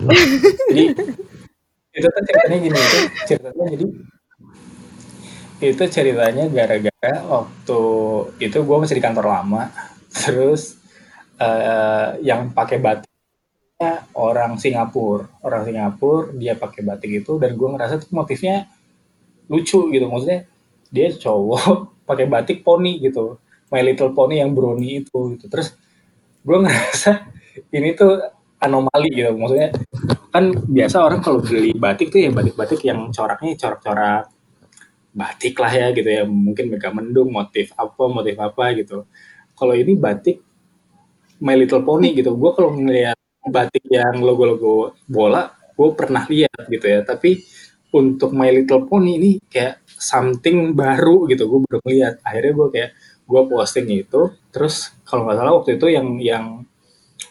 jadi itu kan ceritanya gini itu ceritanya jadi itu ceritanya gara-gara waktu itu gue masih di kantor lama. Terus uh, yang pakai batiknya orang Singapura. Orang Singapura dia pakai batik itu dan gue ngerasa tuh motifnya lucu gitu. Maksudnya dia cowok pakai batik poni gitu. My Little Pony yang brownie itu gitu. Terus gue ngerasa ini tuh anomali gitu. Maksudnya kan biasa orang kalau beli batik tuh ya batik-batik yang coraknya corak-corak batik lah ya gitu ya. Mungkin mega mendung motif apa motif apa gitu. Kalau ini batik My Little Pony gitu. Gue kalau ngeliat batik yang logo-logo bola gue pernah lihat gitu ya. Tapi untuk My Little Pony ini kayak something baru gitu. Gue baru ngeliat. Akhirnya gue kayak gue posting itu. Terus kalau nggak salah waktu itu yang yang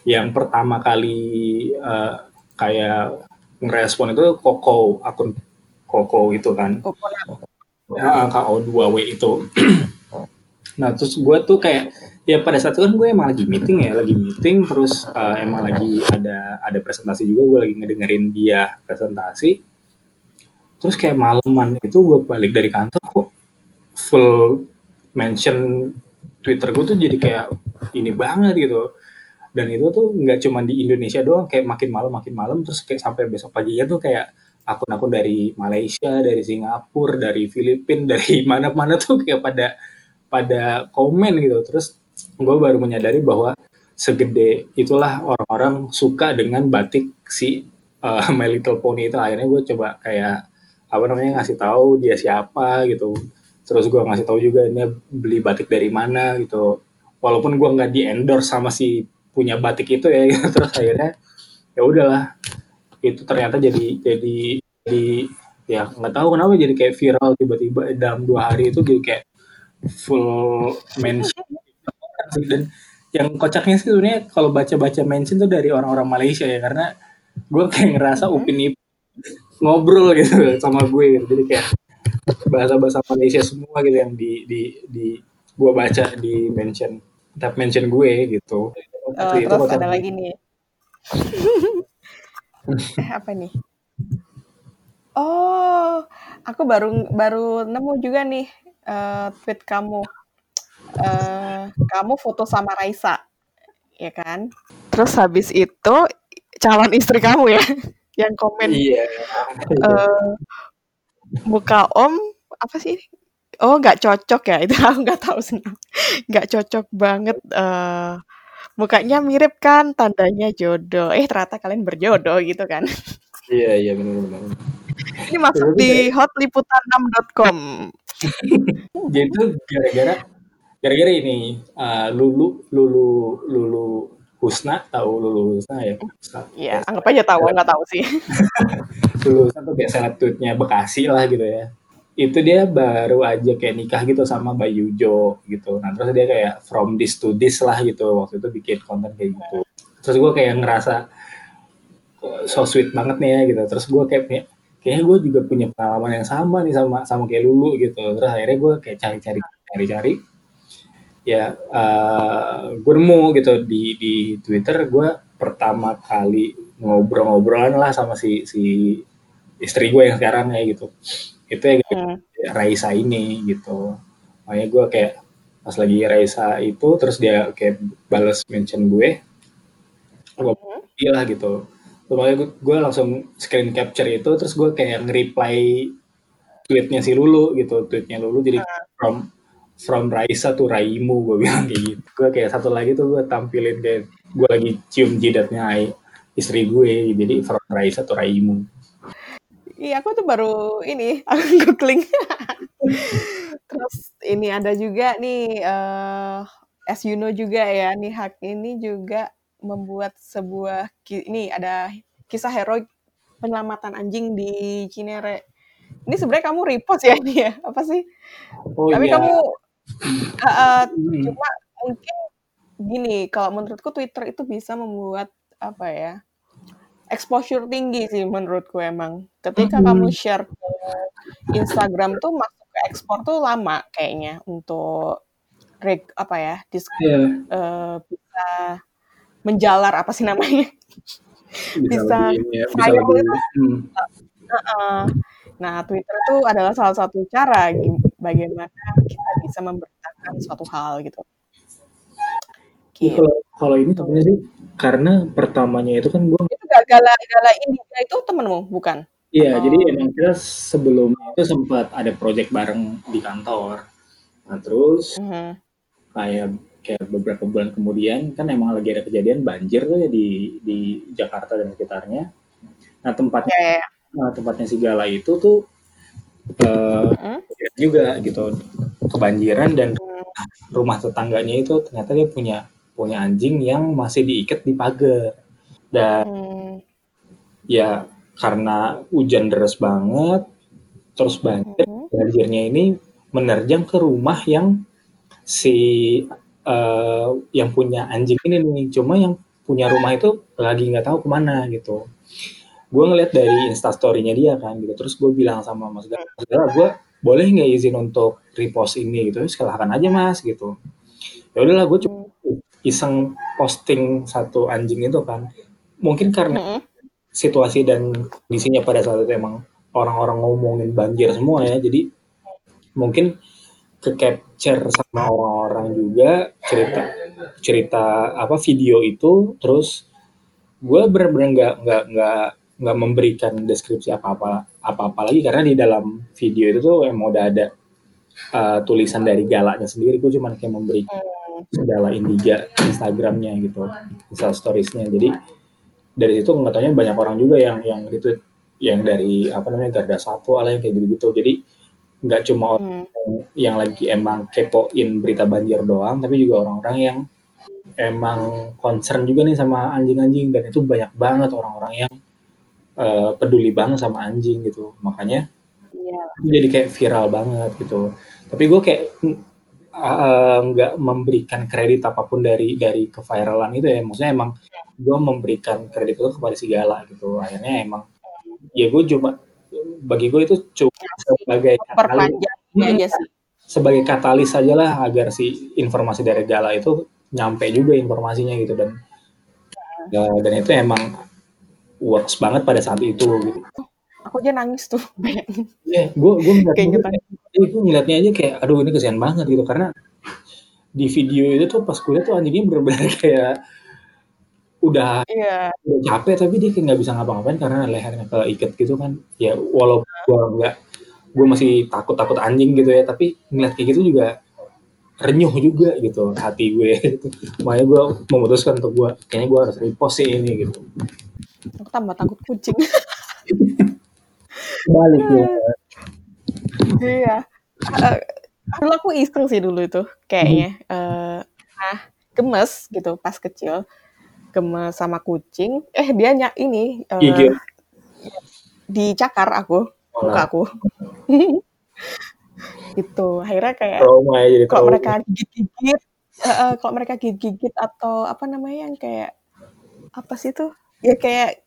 yang pertama kali uh, kayak ngerespon itu Koko akun Koko itu kan. Koko ya, KO2W itu. Nah terus gue tuh kayak ya pada saat itu kan gue emang lagi meeting ya lagi meeting terus uh, emang lagi ada ada presentasi juga gue lagi ngedengerin dia presentasi. Terus kayak malaman itu gue balik dari kantor kok full mention Twitter gue tuh jadi kayak ini banget gitu. Dan itu tuh nggak cuma di Indonesia doang kayak makin malam makin malam terus kayak sampai besok paginya tuh kayak akun-akun dari Malaysia, dari Singapura, dari Filipina, dari mana-mana tuh kayak pada pada komen gitu. Terus gue baru menyadari bahwa segede itulah orang-orang suka dengan batik si uh, My Little Pony itu. Akhirnya gue coba kayak apa namanya ngasih tahu dia siapa gitu. Terus gue ngasih tahu juga ini beli batik dari mana gitu. Walaupun gue nggak di endorse sama si punya batik itu ya. Gitu. Terus akhirnya ya udahlah itu ternyata jadi jadi jadi ya nggak tahu kenapa jadi kayak viral tiba-tiba dalam dua hari itu jadi kayak full mention dan yang kocaknya sih sebenarnya kalau baca-baca mention tuh dari orang-orang Malaysia ya karena gue kayak ngerasa mm-hmm. Upin Ipin ngobrol gitu sama gue gitu. jadi kayak bahasa-bahasa Malaysia semua gitu yang di di di gue baca di mention tab mention gue gitu. Oh, itu terus ada lagi nih. eh, apa nih? Oh, aku baru baru nemu juga nih uh, tweet kamu. Uh, kamu foto sama Raisa, ya kan? Terus habis itu calon istri kamu ya yang komen. Iya. Uh, muka Om apa sih? Oh, nggak cocok ya? Itu aku nggak tahu sih. Nggak cocok banget. Uh, mukanya mirip kan? Tandanya jodoh. Eh ternyata kalian berjodoh gitu kan? Iya iya benar-benar ini masuk di hotliputan6.com jadi itu gara-gara gara-gara ini uh, lulu lulu lulu Husna tahu Lulu Husna ya? Iya, anggap aja tahu, nggak tahu sih. Lulu Husna tuh biasa tweetnya Bekasi lah gitu ya itu dia baru aja kayak nikah gitu sama Bayu Jo gitu. Nah terus dia kayak from this to this lah gitu waktu itu bikin konten kayak gitu. Terus gue kayak ngerasa so sweet banget nih ya gitu. Terus gue kayak kayaknya gue juga punya pengalaman yang sama nih sama sama kayak Lulu gitu. Terus akhirnya gue kayak cari-cari cari-cari ya uh, gue nemu gitu di di Twitter gue pertama kali ngobrol-ngobrolan lah sama si si istri gue yang sekarang ya gitu itu ya hmm. Raisa ini gitu makanya gue kayak pas lagi Raisa itu terus dia kayak balas mention gue gue hmm. lah gitu terus makanya gue, gue langsung screen capture itu terus gue kayak nge-reply tweetnya si Lulu gitu tweetnya Lulu jadi hmm. from from Raisa tuh Raimu gue bilang kayak gitu gue kayak satu lagi tuh gue tampilin kayak gue lagi cium jidatnya istri gue jadi from Raisa tuh Raimu Iya, aku tuh baru ini, aku googling. Terus ini ada juga nih, uh, as you know juga ya, nih Hak ini juga membuat sebuah ini ada kisah heroik penyelamatan anjing di Cinere. Ini sebenarnya kamu repost ya ini ya? Apa sih? Oh Tapi iya. kamu uh, uh, cuma mungkin gini, kalau menurutku Twitter itu bisa membuat apa ya? Exposure tinggi sih menurutku emang. Ketika Hmm. kamu share ke Instagram tuh masuk ke ekspor tuh lama kayaknya untuk reg apa ya? Dis, Iya. uh, bisa menjalar apa sih namanya? Bisa ya, bisa itu Hmm. Heeh. Nah, Twitter itu adalah salah satu cara bagaimana kita bisa memberitakan suatu hal gitu. Ya, kalau kalau ini sebenarnya sih karena pertamanya itu kan gue Itu Ga Gala Gala Indika itu temenmu, bukan? Iya, jadi Atau emang kita sebelumnya itu sempat ada project bareng di kantor. Nah, terus Mhm. kayak kayak beberapa bulan kemudian kan emang lagi ada kejadian banjir tuh ya di di Jakarta dan sekitarnya. Nah, tempatnya Ya, ya, ya. nah, tempatnya si Gala itu tuh eh Mhm. juga gitu kebanjiran dan Mmm. rumah tetangganya itu ternyata dia punya punya anjing yang masih diikat di pagar. Dan Mmm. ya karena hujan deras banget, terus banjir, Mhm. banjirnya ini menerjang ke rumah yang si eh, yang punya anjing ini nih. Cuma yang punya rumah itu lagi nggak tahu ke mana gitu. Gue ngeliat dari instastorynya dia kan gitu. Terus gue bilang sama Mas Gala, gue boleh nggak izin untuk repost ini gitu? Silahkan aja mas gitu. Ya udahlah, gue cuma Mmm. iseng posting satu anjing itu kan. Mungkin karena Mhm. situasi dan kondisinya pada saat itu emang orang-orang ngomongin banjir semua ya. Jadi mungkin ke capture sama orang-orang juga cerita cerita apa video itu terus gue bener-bener nggak nggak nggak nggak memberikan deskripsi apa-apa apa-apa lagi karena di dalam video itu tuh emang udah ada uh, tulisan dari galaknya sendiri gue cuma kayak memberi Mmm. segala indiga Instagramnya gitu Insta storiesnya jadi dari situ nggak taunya banyak orang juga yang yang itu yang dari apa namanya garda satwa lah yang kayak gitu gitu jadi nggak cuma orang Mmm. yang lagi emang kepoin berita banjir doang tapi juga orang-orang yang emang concern juga nih sama anjing-anjing dan itu banyak banget orang-orang yang eh, peduli banget sama anjing gitu makanya Iya. jadi kayak viral banget gitu tapi gue kayak eh, nggak memberikan kredit apa pun dari dari keviralan itu ya. Maksudnya emang gue memberikan kredit itu kepada si Gala gitu. Akhirnya emang ya gue cuma bagi gue itu cuma sebagai katalis. aja sih. sebagai katalis saja lah agar si informasi dari Gala itu nyampe juga informasinya gitu. Dan ya, dan itu emang works banget pada saat itu gitu. Aku aja nangis tuh bayangin. Ya, gue gue ngeliat Kayak juga gitu. kayak, gue ngeliatnya aja kayak, aduh ini kesian banget gitu karena di video itu tuh pas kuliah tuh anjingnya bener-bener kayak udah Iya. udah capek tapi dia kayak nggak bisa ngapa-ngapain karena lehernya keikat gitu kan. Ya walaupun gue nggak gue masih takut-takut anjing gitu ya tapi ngeliat kayak gitu juga renyuh juga gitu hati gue gitu. makanya gue memutuskan untuk gue kayaknya gue harus repost sih ini gitu Aku tambah takut kucing. balik ya Iya. Eh, dulu aku iseng sih dulu itu kayaknya. Eh, nah, gemes gitu pas kecil. Gemes sama kucing. Eh dia nyak ini gigit dicakar aku, muka malah aku. gitu. Akhirnya kayak trauma ya jadi kalau mereka gigit-gigit, eh, kalau mereka gigit-gigit atau apa namanya yang kayak apa sih tuh? Ya kayak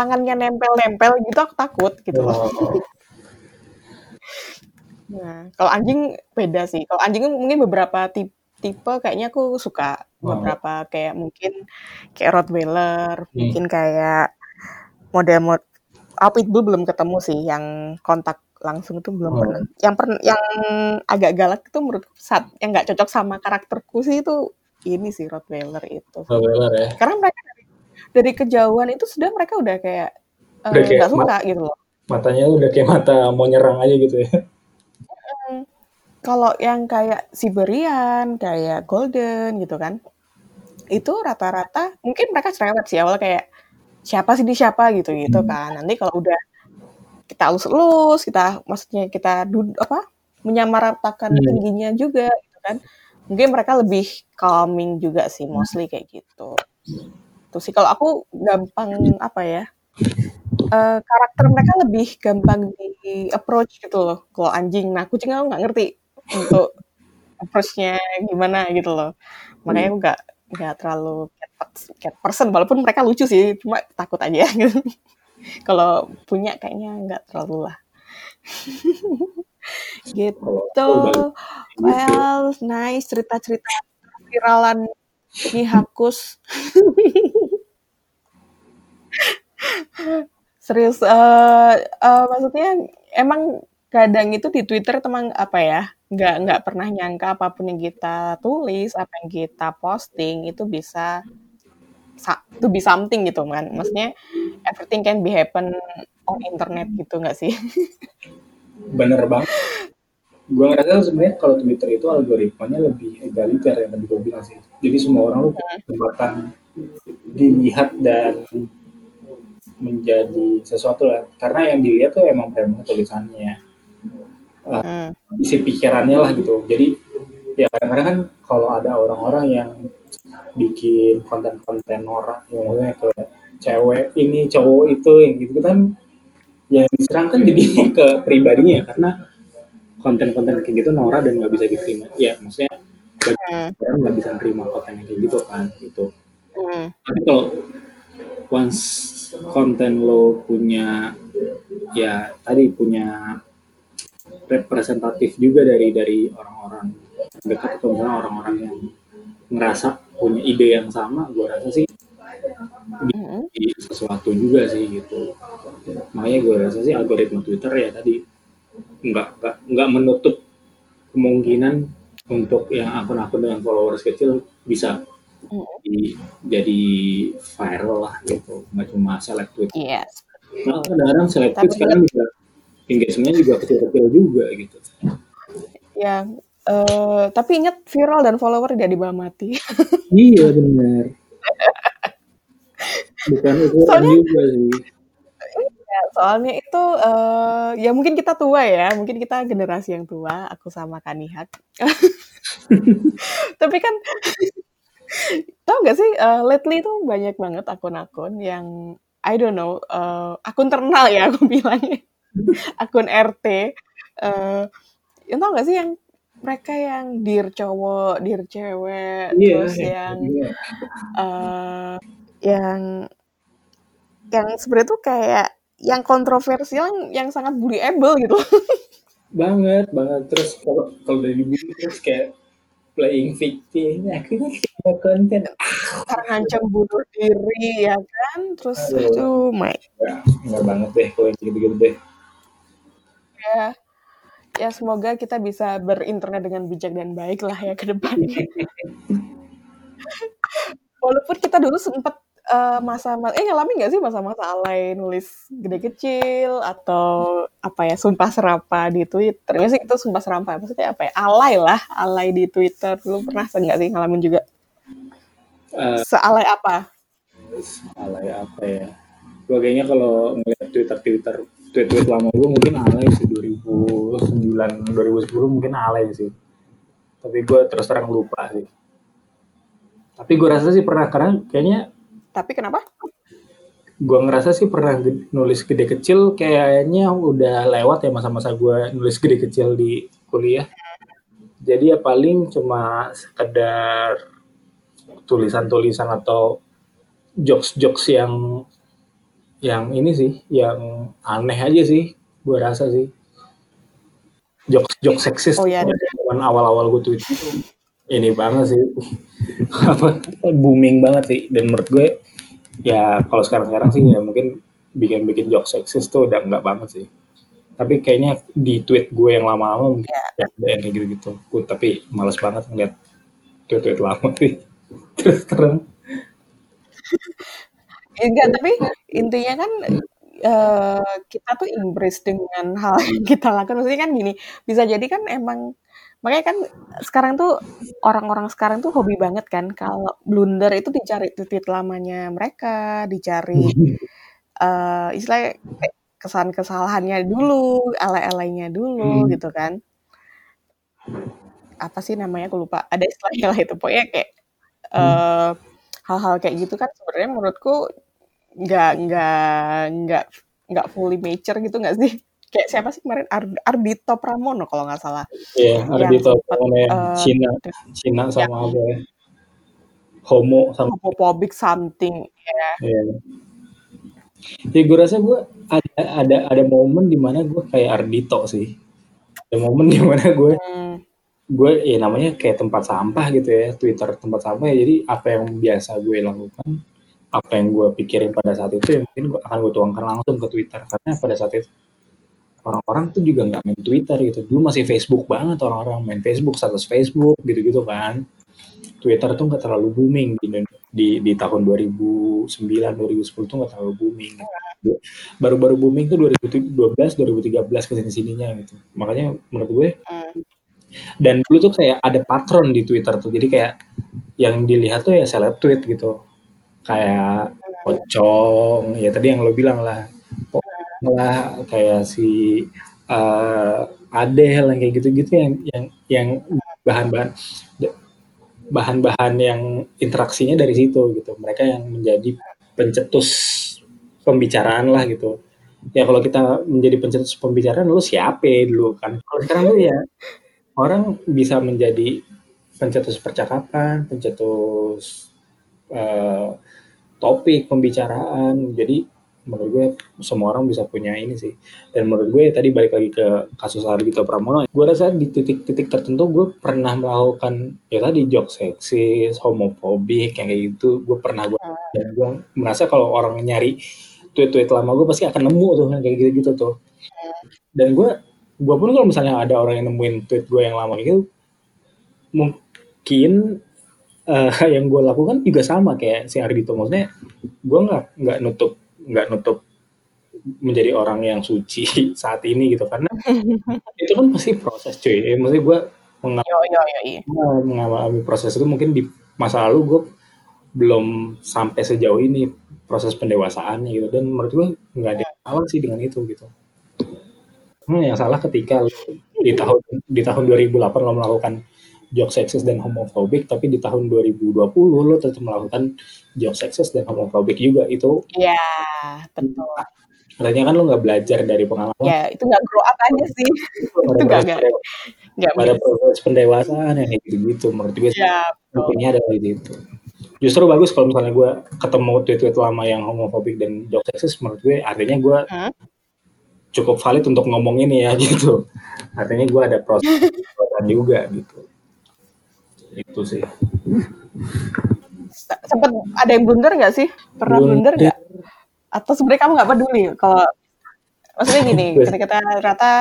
tangannya nempel-nempel gitu aku takut gitu loh. Oh, Nah, kalau anjing beda sih. Kalau anjing mungkin beberapa tipe, tipe kayaknya aku suka oh. beberapa kayak mungkin kayak Rottweiler, Hmm. mungkin kayak model mod oh, Pitbull belum ketemu sih yang kontak langsung itu belum Oh. pernah. Yang pernah yang agak galak itu menurut saat yang nggak cocok sama karakterku sih itu ini sih Rottweiler itu. Rottweiler ya Karena mereka dari, dari kejauhan itu sudah mereka udah kayak eh, kayak nggak mat suka gitu loh. matanya udah kayak mata mau nyerang aja gitu ya Hmm. Kalau yang kayak Siberian, kayak Golden gitu kan, itu rata-rata mungkin mereka cerewet sih awal kayak siapa sih di siapa gitu gitu Hmm. kan. Nanti kalau udah kita elus-elus, kita maksudnya kita dud apa menyamaratakan Hmm. tingginya juga gitu kan. Mungkin mereka lebih calming juga sih mostly kayak gitu. Gitu sih. Kalau aku gampang apa ya? Uh, karakter mereka lebih gampang di approach gitu loh. Kalau anjing, nah kucing aku nggak ngerti untuk approach-nya gimana gitu loh. Makanya aku nggak nggak terlalu cat, cat person, walaupun mereka lucu sih, cuma takut aja gitu. Kalau punya kayaknya nggak terlalu lah. gitu. Well, nice cerita-cerita viralan Hakus. Serius, uh, uh, maksudnya emang kadang itu di Twitter teman apa ya, nggak nggak pernah nyangka apa pun yang kita tulis, apa yang kita posting itu bisa to be something gitu kan. Maksudnya everything can be happen on internet gitu nggak sih? Bener banget gue ngerasa sebenarnya kalau Twitter itu algoritmanya lebih egaliter yang tadi gue bilang sih. Jadi semua orang lu kesempatan dilihat dan menjadi sesuatu lah. Karena yang dilihat tuh emang memang tulisannya, uh, isi pikirannya lah gitu. Jadi ya kadang-kadang kan kalau ada orang-orang yang bikin konten-konten norak yang maksudnya ke cewek ini cowok itu yang gitu kan yang diserang kan jadi ke pribadinya karena konten-konten kayak gitu norak dan nggak bisa diterima ya maksudnya hmm. orang nggak bisa terima konten kayak gitu kan gitu hmm. tapi kalau once konten lo punya ya tadi punya representatif juga dari dari orang-orang dekat atau misalnya orang-orang yang ngerasa punya ide yang sama gue rasa sih hmm. sesuatu juga sih gitu makanya gue rasa sih algoritma Twitter ya tadi nggak nggak nggak menutup kemungkinan untuk yang akun-akun dengan followers kecil bisa di, jadi viral lah gitu nggak cuma seleb tweet. Yes. Nah, kadang-kadang seleb tweet sekarang juga engagementnya juga kecil-kecil juga gitu. Ya, uh, tapi ingat viral dan follower tidak dibawa mati. iya benar. Bukan itu juga sih soalnya itu uh, ya mungkin kita tua ya, mungkin kita generasi yang tua, aku sama Kanihat. Tapi kan tau gak sih uh, lately itu banyak banget akun-akun yang I don't know uh, akun terkenal ya aku bilangnya akun RT uh, yang tau gak sih yang mereka yang dir cowok, dir cewek, yeah, terus yeah, yang yeah. Uh, yang yang sebenarnya tuh kayak yang kontroversial yang sangat bullyable gitu. banget, banget. Terus kalau kalau dari bully terus kayak playing victim, akhirnya kayak konten. Ngancam bunuh diri ya kan, terus itu my. Ya, enggak banget deh kalau gitu-gitu deh. Ya, ya semoga kita bisa berinternet dengan bijak dan baik lah ya ke depannya. Walaupun kita dulu sempat uh, masa eh ngalamin nggak sih masa-masa alay nulis gede kecil atau apa ya sumpah serapa di Twitter? Ya sih itu sumpah serapa maksudnya apa ya? Alay lah, alay di Twitter. Lu pernah nggak sih ngalamin juga? Uh, Sealay apa? Alay apa ya? Gue kayaknya kalau ngeliat Twitter Twitter tweet-tweet lama gue mungkin alay sih 2009 2010 mungkin alay sih. Tapi gue terus terang lupa sih. Tapi gue rasa sih pernah karena kayaknya tapi kenapa? Gue ngerasa sih pernah nulis gede kecil kayaknya udah lewat ya masa-masa gue nulis gede kecil di kuliah. Jadi ya paling cuma sekedar tulisan-tulisan atau jokes-jokes yang yang ini sih, yang aneh aja sih, gue rasa sih. Jokes-jokes seksis. Oh iya. Awal-awal gue tuh ini banget sih apa booming banget sih dan menurut gue ya kalau sekarang-sekarang sih ya mungkin bikin-bikin joke seksis tuh udah enggak banget sih. Tapi kayaknya di tweet gue yang lama-lama mungkin yeah. ya yang kayak gitu-gitu. Gue tapi males banget ngeliat tweet-tweet lama sih. Terus terang. Enggak tapi intinya kan uh, kita tuh embrace dengan hal yang kita lakukan. Maksudnya kan gini bisa jadi kan emang Makanya kan sekarang tuh orang-orang sekarang tuh hobi banget kan kalau blunder itu dicari titik lamanya mereka, dicari uh, istilahnya kesan kesalahannya dulu, alay-alaynya dulu hmm. gitu kan. Apa sih namanya aku lupa. Ada istilahnya lah itu pokoknya kayak uh, hal-hal kayak gitu kan sebenarnya menurutku nggak nggak nggak nggak fully mature gitu nggak sih kayak siapa sih kemarin? Ar Ardito Pramono kalau nggak salah. Iya yeah, Ardito Pramono yang uh, Cina Cina sama apa ya? Homo sama homophobic something ya. Yeah. ya gue rasa gue ada ada ada momen di mana gue kayak Ardito sih. Ada momen di mana gue hmm. gue ya namanya kayak tempat sampah gitu ya Twitter tempat sampah ya. Jadi apa yang biasa gue lakukan apa yang gue pikirin pada saat itu ya mungkin gue akan gue tuangkan langsung ke Twitter. Karena pada saat itu orang-orang tuh juga nggak main Twitter gitu. Dulu masih Facebook banget orang-orang main Facebook status Facebook gitu-gitu kan. Twitter tuh nggak terlalu booming di, di di tahun 2009 2010 tuh nggak terlalu booming. Baru-baru booming tuh 2012 2013 ke sini sininya gitu. Makanya menurut gue dan dulu tuh kayak ada patron di Twitter tuh. Jadi kayak yang dilihat tuh ya seleb tweet gitu. Kayak pocong ya tadi yang lo bilang lah lah kayak si uh, Adele yang kayak gitu-gitu yang yang yang bahan-bahan bahan-bahan yang interaksinya dari situ gitu. Mereka yang menjadi pencetus pembicaraan lah gitu. Ya kalau kita menjadi pencetus pembicaraan lu siapa dulu kan. Kalau sekarang tuh ya orang bisa menjadi pencetus percakapan pencetus uh, topik pembicaraan. Jadi menurut gue semua orang bisa punya ini sih. Dan menurut gue tadi balik lagi ke kasus Ardhito Pramono gue rasa di titik-titik tertentu gue pernah melakukan ya tadi jok seksis homofobik yang kayak gitu gue pernah gue dan gue merasa kalau orang nyari tweet-tweet lama gue pasti akan nemu tuh kayak gitu-gitu tuh. Dan gue gue pun kalau misalnya ada orang yang nemuin tweet gue yang lama gitu mungkin uh, yang gue lakukan juga sama kayak si Ardhito maksudnya gue nggak nggak nutup nggak nutup menjadi orang yang suci saat ini gitu. Karena itu kan pasti proses cuy. Ya, maksudnya gue mengalami, mengalami proses itu mungkin di masa lalu gue belum sampai sejauh ini proses pendewasaannya gitu. Dan menurut gue nggak ada salah sih dengan itu gitu. Hmm, yang salah ketika di tahun di tahun 2008 lo melakukan joke seksis dan homofobik tapi di tahun 2020 lo tetap melakukan joke seksis dan homofobik juga itu ya betul. Katanya kan lo nggak belajar dari pengalaman. Ya itu nggak grow up aja sih. Itu nggak nggak pada proses pendewasaan yang gitu gitu menurut gue ya, ada dari itu justru bagus kalau misalnya gue ketemu tweet-tweet lama yang homofobik dan joke seksis menurut gue artinya gue hmm? cukup valid untuk ngomong ini ya gitu. Artinya gue ada proses juga gitu itu sih. Sempat ada yang blunder nggak sih? Pernah blunder. nggak? Atau sebenarnya kamu nggak peduli kalau maksudnya gini ketika rata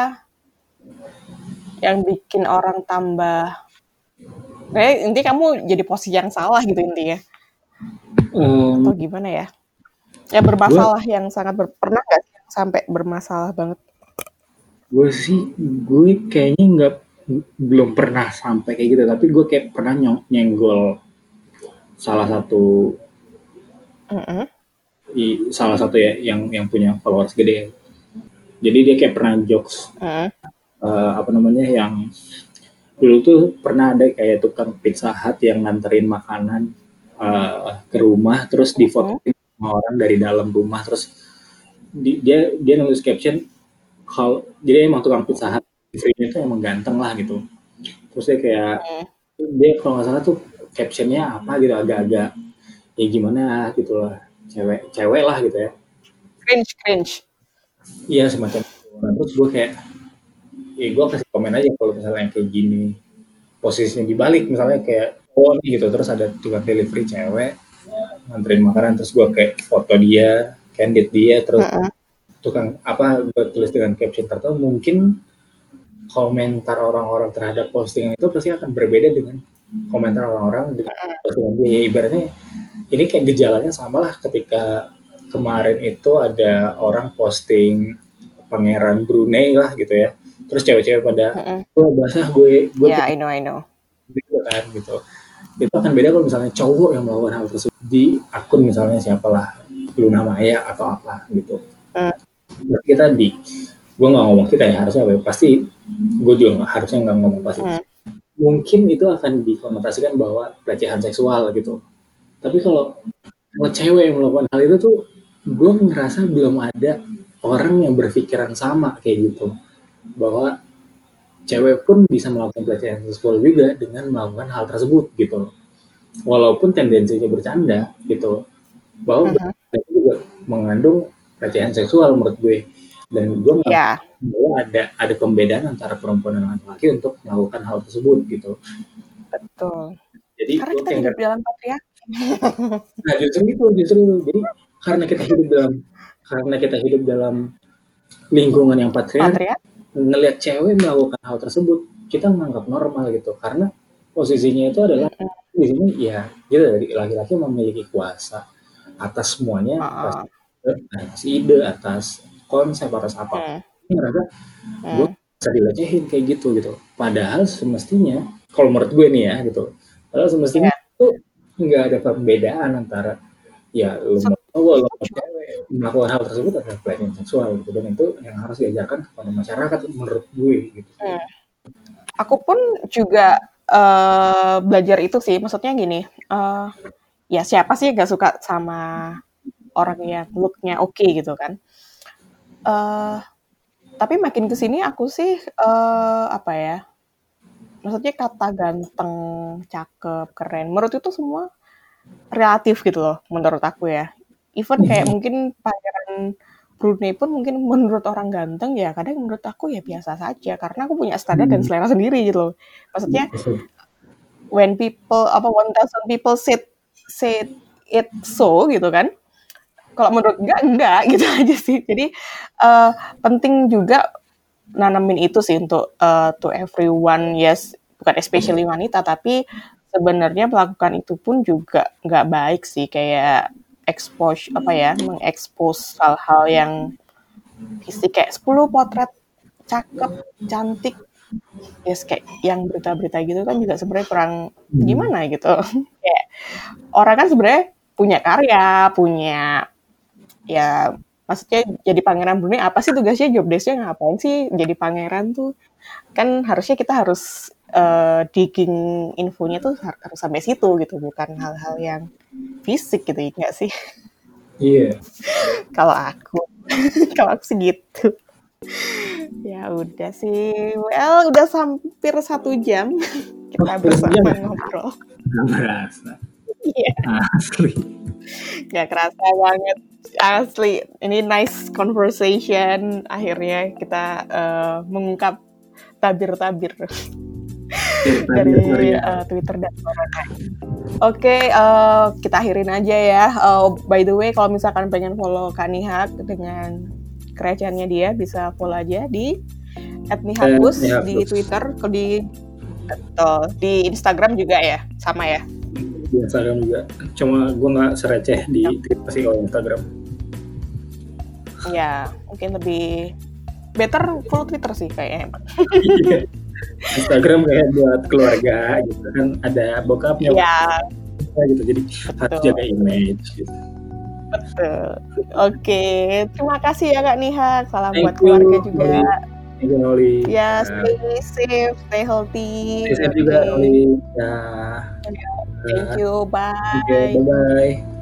yang bikin orang tambah kayak inti kamu jadi posisi yang salah gitu intinya. Um, atau gimana ya? Ya bermasalah gue, yang sangat ber, pernah nggak sampai bermasalah banget? Gue sih gue kayaknya nggak belum pernah sampai kayak gitu tapi gue kayak pernah nyenggol salah satu -hmm. i, salah satu ya yang yang punya followers gede jadi dia kayak pernah jokes -hmm. uh, apa namanya yang dulu tuh pernah ada kayak tukang pizza hut yang nganterin makanan uh, ke rumah terus di foto -hmm. sama orang dari dalam rumah terus di, dia dia nulis caption kalau jadi emang tukang pizza hut Free-nya tuh emang ganteng lah gitu. Terus dia kayak hmm. dia kalau nggak salah tuh captionnya apa gitu agak-agak ya gimana gitu lah cewek cewek lah gitu ya. Cringe cringe. Iya semacam itu. Nah, terus gue kayak ya gue kasih komen aja kalau misalnya kayak gini posisinya dibalik misalnya kayak oh nih gitu terus ada tukang delivery cewek nganterin makanan terus gue kayak foto dia candid dia terus uh -uh. tukang apa gue tulis dengan caption tertentu mungkin komentar orang-orang terhadap postingan itu pasti akan berbeda dengan komentar orang-orang dengan postingan dia. Ya, ibaratnya ini kayak gejalanya sama lah ketika kemarin itu ada orang posting pangeran Brunei lah gitu ya. Terus cewek-cewek pada, oh basah gue, gue yeah, I know, I know. Gitu kan gitu. Itu akan beda kalau misalnya cowok yang melakukan hal tersebut di akun misalnya siapalah Luna Maya atau apa gitu. Mm. Kita di gue nggak ngomong kita ya harusnya apa ya, pasti gue juga harusnya nggak ngomong pasti. Hmm. mungkin itu akan dikonotasikan bahwa pelecehan seksual gitu. Tapi kalau kalau cewek yang melakukan hal itu tuh gue ngerasa belum ada orang yang berpikiran sama kayak gitu. Bahwa cewek pun bisa melakukan pelecehan seksual juga dengan melakukan hal tersebut gitu. Walaupun tendensinya bercanda gitu. Bahwa uh -huh. juga mengandung pelecehan seksual menurut gue dan gue nggak yeah. bahwa ada ada pembedaan antara perempuan dan laki-laki untuk melakukan hal tersebut gitu. Betul. Jadi karena kita hidup dalam patriarki. Nah justru itu justru itu. Jadi karena kita hidup dalam karena kita hidup dalam lingkungan yang patriarki Patria? ngelihat cewek melakukan hal tersebut kita menganggap normal gitu. Karena posisinya itu adalah di sini ya gitu. Dari laki-laki memiliki kuasa atas semuanya uh -uh. atas, atas ide atas konsep atas apa mm. ini ngerasa mm. gue bisa dilecehin kayak gitu gitu padahal semestinya kalau menurut gue nih ya gitu padahal semestinya yeah. itu nggak ada perbedaan antara ya lu mau cowok lu mau cewek melakukan hal tersebut adalah pelecehan seksual gitu dan itu yang harus diajarkan kepada masyarakat menurut gue gitu. Hmm. Aku pun juga uh, belajar itu sih, maksudnya gini, uh, ya siapa sih gak suka sama orang yang looknya oke okay, gitu kan? Uh, tapi makin ke sini aku sih uh, apa ya? Maksudnya kata ganteng, cakep, keren, menurut itu semua relatif gitu loh menurut aku ya. Even kayak mungkin pangeran Brunei pun mungkin menurut orang ganteng ya kadang menurut aku ya biasa saja karena aku punya standar dan mm-hmm. selera sendiri gitu loh. Maksudnya when people apa one thousand people said said it so gitu kan. Kalau menurut enggak enggak gitu aja sih. Jadi uh, penting juga nanamin itu sih untuk uh, to everyone yes bukan especially wanita tapi sebenarnya melakukan itu pun juga nggak baik sih kayak expose apa ya mengekspos hal-hal yang fisik kayak 10 potret cakep cantik yes kayak yang berita-berita gitu kan juga sebenarnya kurang hmm. gimana gitu kayak orang kan sebenarnya punya karya punya ya maksudnya jadi pangeran Brunei apa sih tugasnya job desknya? Ngapain sih jadi pangeran tuh? Kan harusnya kita harus uh, digging infonya tuh harus sampai situ gitu bukan hal-hal yang fisik gitu ya nggak sih? Iya. Yeah. kalau aku kalau aku segitu ya udah sih well udah hampir satu jam kita bersama ngobrol. Nggak merasa iya. Asli nggak kerasa banget. Asli ini nice conversation. Akhirnya kita uh, mengungkap tabir-tabir. Dari uh, Twitter dan Oke, okay, uh, eh, kita akhirin aja ya. Uh, by the way, kalau misalkan pengen follow Kanihak dengan kerajaannya dia, bisa follow aja di @nihakus di Twitter, di atau di Instagram juga ya, sama ya. Di Instagram juga. Cuma gue nggak sereceh di Twitter sih kalau Instagram. Ya, mungkin lebih better follow Twitter sih kayaknya. Iya. Instagram kayak buat keluarga gitu kan ada bokapnya ya. gitu jadi Betul. harus jaga image gitu. Betul. Oke, terima kasih ya Kak Niha. Salam Thank buat you, keluarga juga. Thank you Noli. Ya, stay uh, safe, stay healthy. Stay safe juga Noli. Ya. Thank you. Bye. Oke, okay, bye bye.